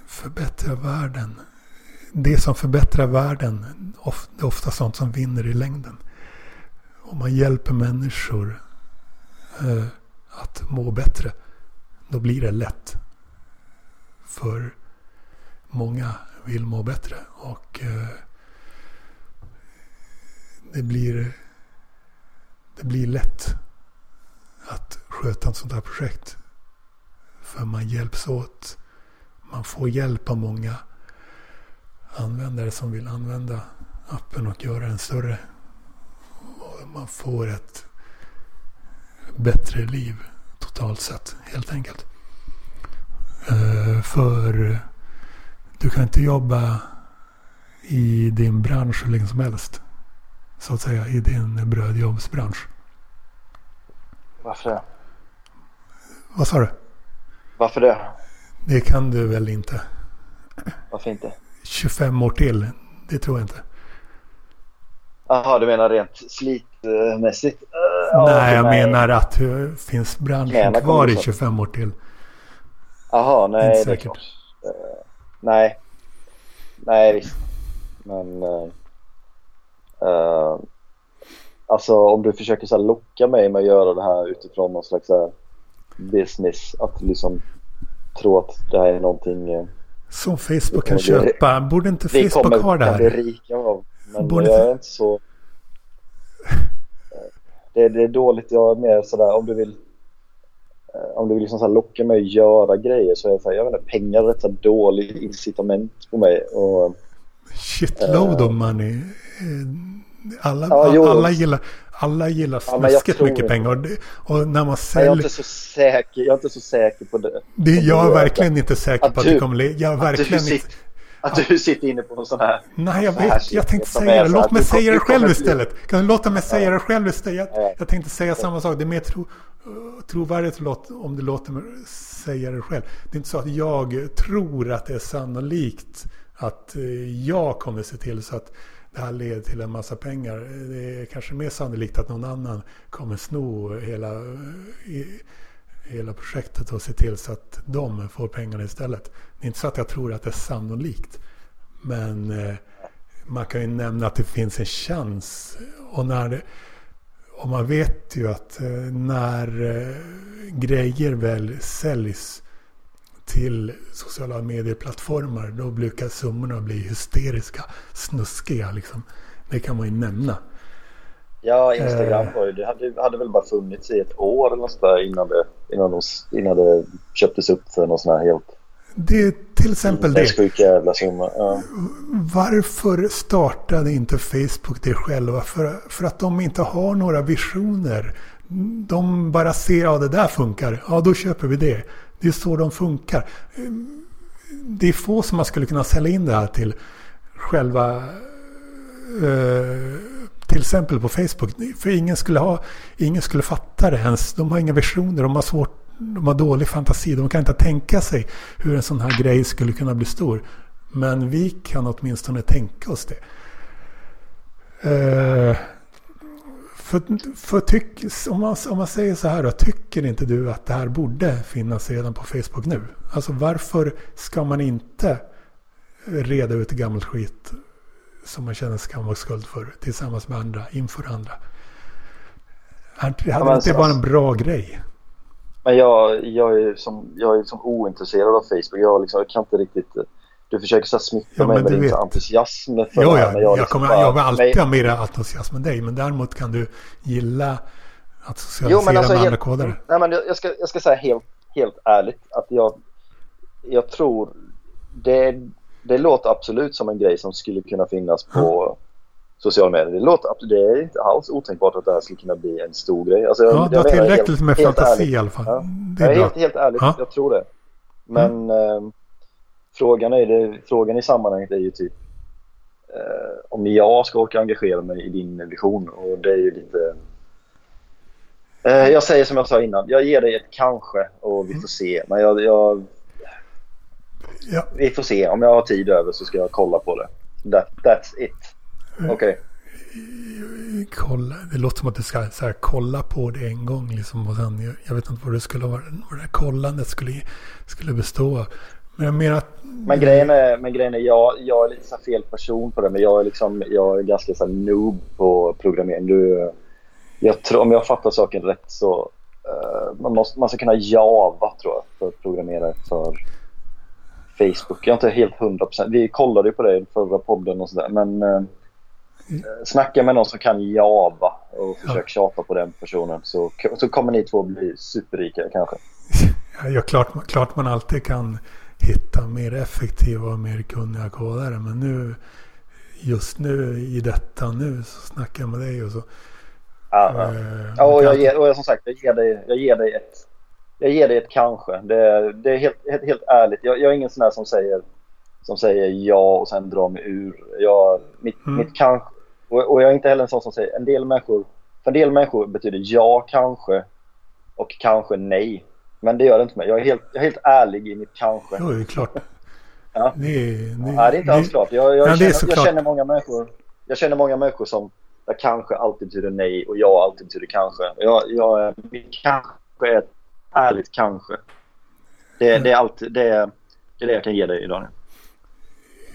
förbättra världen. Det som förbättrar världen det är ofta sånt som vinner i längden. Om man hjälper människor eh, att må bättre. Då blir det lätt. För många vill må bättre. Och eh, det blir, det blir lätt att sköta ett sånt här projekt. För man hjälps åt. Man får hjälp av många användare som vill använda appen och göra den större. Och man får ett bättre liv totalt sett helt enkelt. Eh, för du kan inte jobba i din bransch hur länge som helst. Så att säga i din brödjobbsbransch. Varför det? Vad sa du? Varför det? Det kan du väl inte? Varför inte? 25 år till? Det tror jag inte. Jaha, du menar rent slitmässigt? Ja, nej, jag nej. menar att finns branschen kvar i så. 25 år till. Jaha, Inte nej det är säkert. klart. Eh, nej. Nej visst. Men... Uh, uh, alltså om du försöker så här, locka mig med att göra det här utifrån någon slags här, business. Att liksom tro att det här är någonting uh, Som Facebook kan Det kommer köpa. Borde inte Facebook kommer ha det kan bli här? rika av. Men Borde jag är inte så... Eh, <laughs> Det, det är dåligt. Jag är mer sådär om du vill eh, om du vill liksom så locka mig att göra grejer så är jag, så här, jag vet inte, pengar är så här dåligt incitament på mig. Och, Shitload of money. Eh, Alla, Ja, jo. alla gillar, alla gillar snuskigt mycket inte. pengar. Och, det, och när man Nej, jag, är säljer... inte så säker, jag är inte så säker på det. Det, jag är det- verkligen inte säker att på att du- det kommer... Jag är Att verkligen inte... att du sitter inne på någon sån här... Nej, jag vet. Jag tänkte säga det. Låt mig säga det själv istället. Kan du låta mig säga det själv istället? Ja. Jag, tänkte säga samma sak. Det är mer tro, trovärdigt om du låter mig säga det själv. Det är inte så att jag tror att det är sannolikt att eh, jag kommer se till så att det här leder till en massa pengar. Det är kanske mer sannolikt att någon annan kommer sno hela, eh, hela projektet och se till så att de får pengarna istället. Det är inte så att jag tror att det är sannolikt. Men eh, man kan ju nämna att det finns en chans. Och, när det, och man vet ju att eh, när eh, grejer väl säljs till sociala medieplattformar då brukar summorna bli hysteriska, snuskiga liksom. Det kan man ju nämna. Ja, Instagram Eh. var ju, det hade, hade väl bara funnits i ett år eller något där innan det, innan, de, innan det köptes upp för någon sån här helt Det är till exempel det. jävla summa. Ja. Varför startade inte Facebook det själva? För, för att de inte har några visioner. De bara ser, ja det där funkar, ja då köper vi det. Det är så de funkar. Det är få som man skulle kunna sälja in det här till själva eh, till exempel på Facebook. För ingen skulle, ha, ingen skulle fatta det ens. De har inga visioner, de har svårt de har dålig fantasi. De kan inte tänka sig hur en sån här grej skulle kunna bli stor. Men vi kan åtminstone tänka oss det. Eh, för, för tyck, om, man, om man säger så här då, tycker inte du att det här borde finnas redan på Facebook nu? Alltså varför ska man inte reda ut gammalt skit som man känner skam och skuld för tillsammans med andra, inför andra? Hade men inte det så- varit en bra grej? Men jag, jag, är som, jag är som ointresserad av Facebook. Jag, liksom, jag kan inte riktigt... Du försöker så smitta Ja, mig med din entusiasm för Jo, ja, men jag, liksom kommer, bara- jag vill alltid ha mer entusiasm än dig. Men däremot kan du gilla att socialisera Jo, men alltså med andra helt, kodare. nej, men jag, jag, ska, jag ska säga helt, helt ärligt att jag, jag tror det, det låter absolut som en grej som skulle kunna finnas på sociala medier. Det, låter, det är inte alls otänkbart att det här skulle kunna bli en stor grej. Alltså, Ja, du har tillräckligt helt- med helt fantasi ärligt. i alla fall. Ja. Det är bra. helt, helt ärligt, Ja. jag tror det. Men eh, frågan, är det, frågan i sammanhanget är ju typ eh, om jag ska orka engagera mig i din vision och det är ju lite... Eh, jag säger som jag sa innan, jag ger dig ett kanske och vi får se. Men jag, jag, Ja, vi får se. Om jag har tid över så ska jag kolla på det. That, that's it. Okej. kolla, det låter som att du ska så här, kolla på det en gång liksom och sen, jag, vet inte vad det skulle vara, vad det här kollandet skulle, skulle bestå av. Men jag menar att... Men grejen är, men grejen är jag, jag är lite så fel person på det. Men jag är, liksom, jag är ganska så noob på programmering. Du, jag tror, om jag fattar saken rätt så uh, man, måste, man ska kunna Java tror jag för att programmera för Facebook. Jag är inte helt hundra procent. Vi kollade ju på det i förra podden och sådär. Men uh, snacka med någon som kan Java och försök tjata på den personen så, så kommer ni två bli superrika kanske. <laughs> Ja, klart, klart man alltid kan hitta mer effektiva och mer kunniga kodare. Men nu, just nu i detta nu så snackar jag med dig och så. Ja, ja. Ja och, jag ger, och som sagt, jag ger dig, jag ger dig ett jag ger dig ett kanske. Det, det är helt, helt, helt ärligt. Jag, jag, är ingen sån där som säger, som säger ja och sen drar mig ur. Jag, mitt, mm. mitt kanske. Och, och, jag är inte heller en sån som säger en del människor. För en del människor betyder ja kanske och kanske nej. Men det gör det inte med. Jag är helt, jag är helt ärlig i mitt kanske. Jo, det är klart. Ja. Det, det, Nej, det är inte alls klart. Jag, jag, känner, jag känner många människor. Jag känner många människor som där kanske alltid betyder nej och ja alltid betyder kanske. Jag, jag, mitt kanske är ett ärligt kanske. Det, det, är alltid, det, är, det är det jag kan ge dig idag.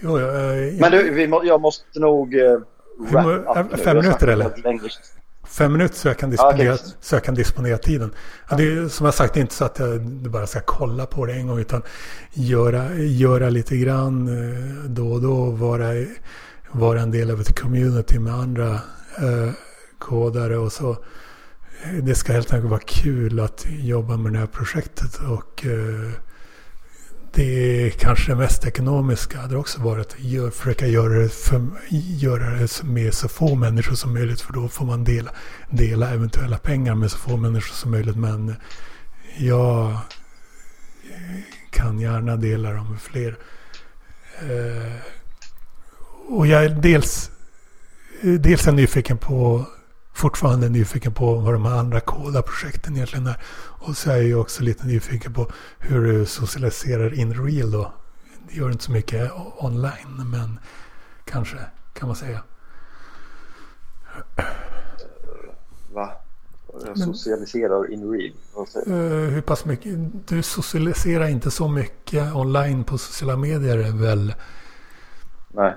Jo, jag, jag, Men du, vi, jag måste nog... Uh, fem minuter eller? Fem minuter så jag kan disponera, okay. så jag kan disponera tiden. Ja. Det är som jag sagt inte så att jag bara ska kolla på det en gång utan göra, göra lite grann eh, då och då. Vara, vara en del av ett community med andra eh, kodare och så. Det ska helt enkelt vara kul att jobba med det här projektet och eh, det det kanske mest ekonomiska hade också varit att gör, försöka göra det, för, göra det med så få människor som möjligt för då får man dela, dela eventuella pengar med så få människor som möjligt. Men jag kan gärna dela dem med fler. Eh, och jag är dels, eh, dels är nyfiken på fortfarande nyfiken på vad de här andra koda-projekten egentligen är. Och så är jag ju också lite nyfiken på hur du socialiserar in real då. Det gör inte så mycket online, men kanske kan man säga. Va? Jag socialiserar in real? Uh, hur pass mycket? Du socialiserar inte så mycket online på sociala medier väl? Nej.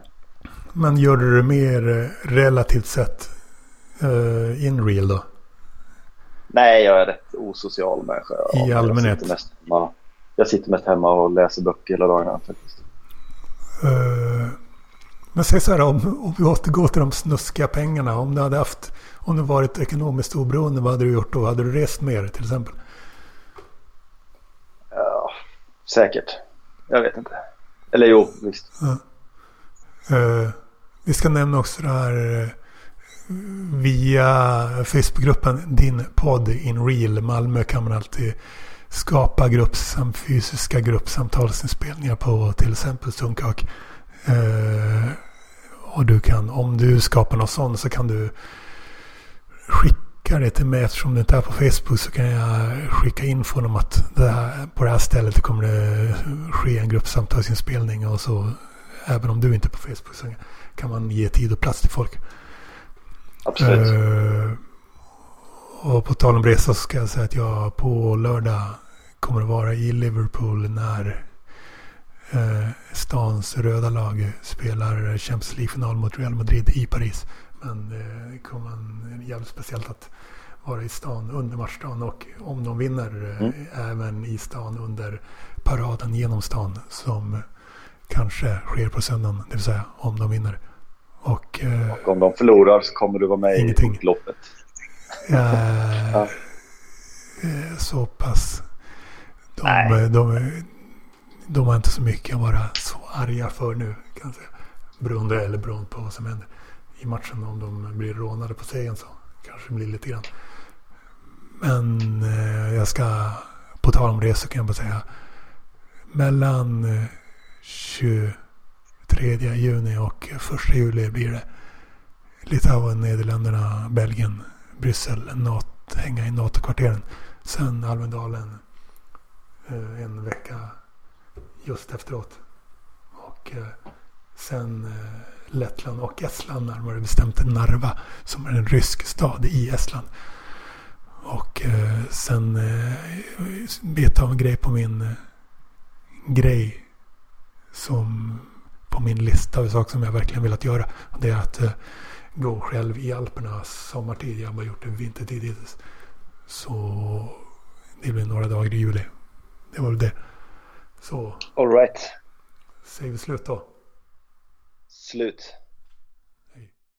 Men gör du det mer eh, relativt sett uh, in real då? Nej, jag är rätt osocial människa. I allmänhet? Jag sitter, mest hemma, jag sitter mest hemma och läser böcker hela dagarna faktiskt. Uh, men säg så här om, om vi återgår till de snuskiga pengarna. Om du hade haft, om du varit ekonomiskt oberoende, vad hade du gjort då? Hade du rest mer till exempel? Ja, säkert. Jag vet inte. Eller jo, visst. Uh, vi ska nämna också det här via Facebookgruppen Din podd in real Malmö kan man alltid skapa gruppsam, fysiska gruppsamtalsinspelningar på till exempel Sunkak. Eh, och du kan, om du skapar något sånt så kan du skicka det till mig. Eftersom du inte är på Facebook så kan jag skicka infon om att det här, på det här stället kommer det ske en gruppsamtalsinspelning. Och så även om du inte är på Facebook så kan man ge tid och plats till folk. Absolut. Uh, och på tal om resa så ska jag säga att jag på lördag kommer att vara i Liverpool när uh, stans röda lag spelar Champions League-final mot Real Madrid i Paris. Men uh, det kommer vara jävligt speciellt att vara i stan under matchdagen och om de vinner mm. även i stan under paraden genom stan som kanske sker på söndagen, det vill säga om de vinner. Och, eh, och om de förlorar så kommer du vara med ingenting. i loppet. <laughs> Eh, ja. Så pass. De, Nej. de, de har inte så mycket att vara så arga för nu. Kan. Beroende, eller beroende på vad som händer i matchen. Om de blir rånade på scen så kanske det blir lite grann. Men eh, jag ska, på tal om resor kan jag bara säga. Mellan eh, 20 3 juni och 1 juli blir det Litauen, Nederländerna, Belgien, Bryssel, NATO, hänga i NATO-kvarteren. Sen Almedalen eh, en vecka just efteråt. Och eh, sen eh, Lettland och Estland, närmare bestämt Narva, som är en rysk stad i Estland. Och sen eh, beta av en grej på min grej som på min lista av saker som jag verkligen velat göra. Det är att eh, gå själv i Alperna sommartid. Jag har bara gjort det vintertid hittills. Så det blir några dagar i juli. Det var väl det. Så All right. säger vi slut då. Slut.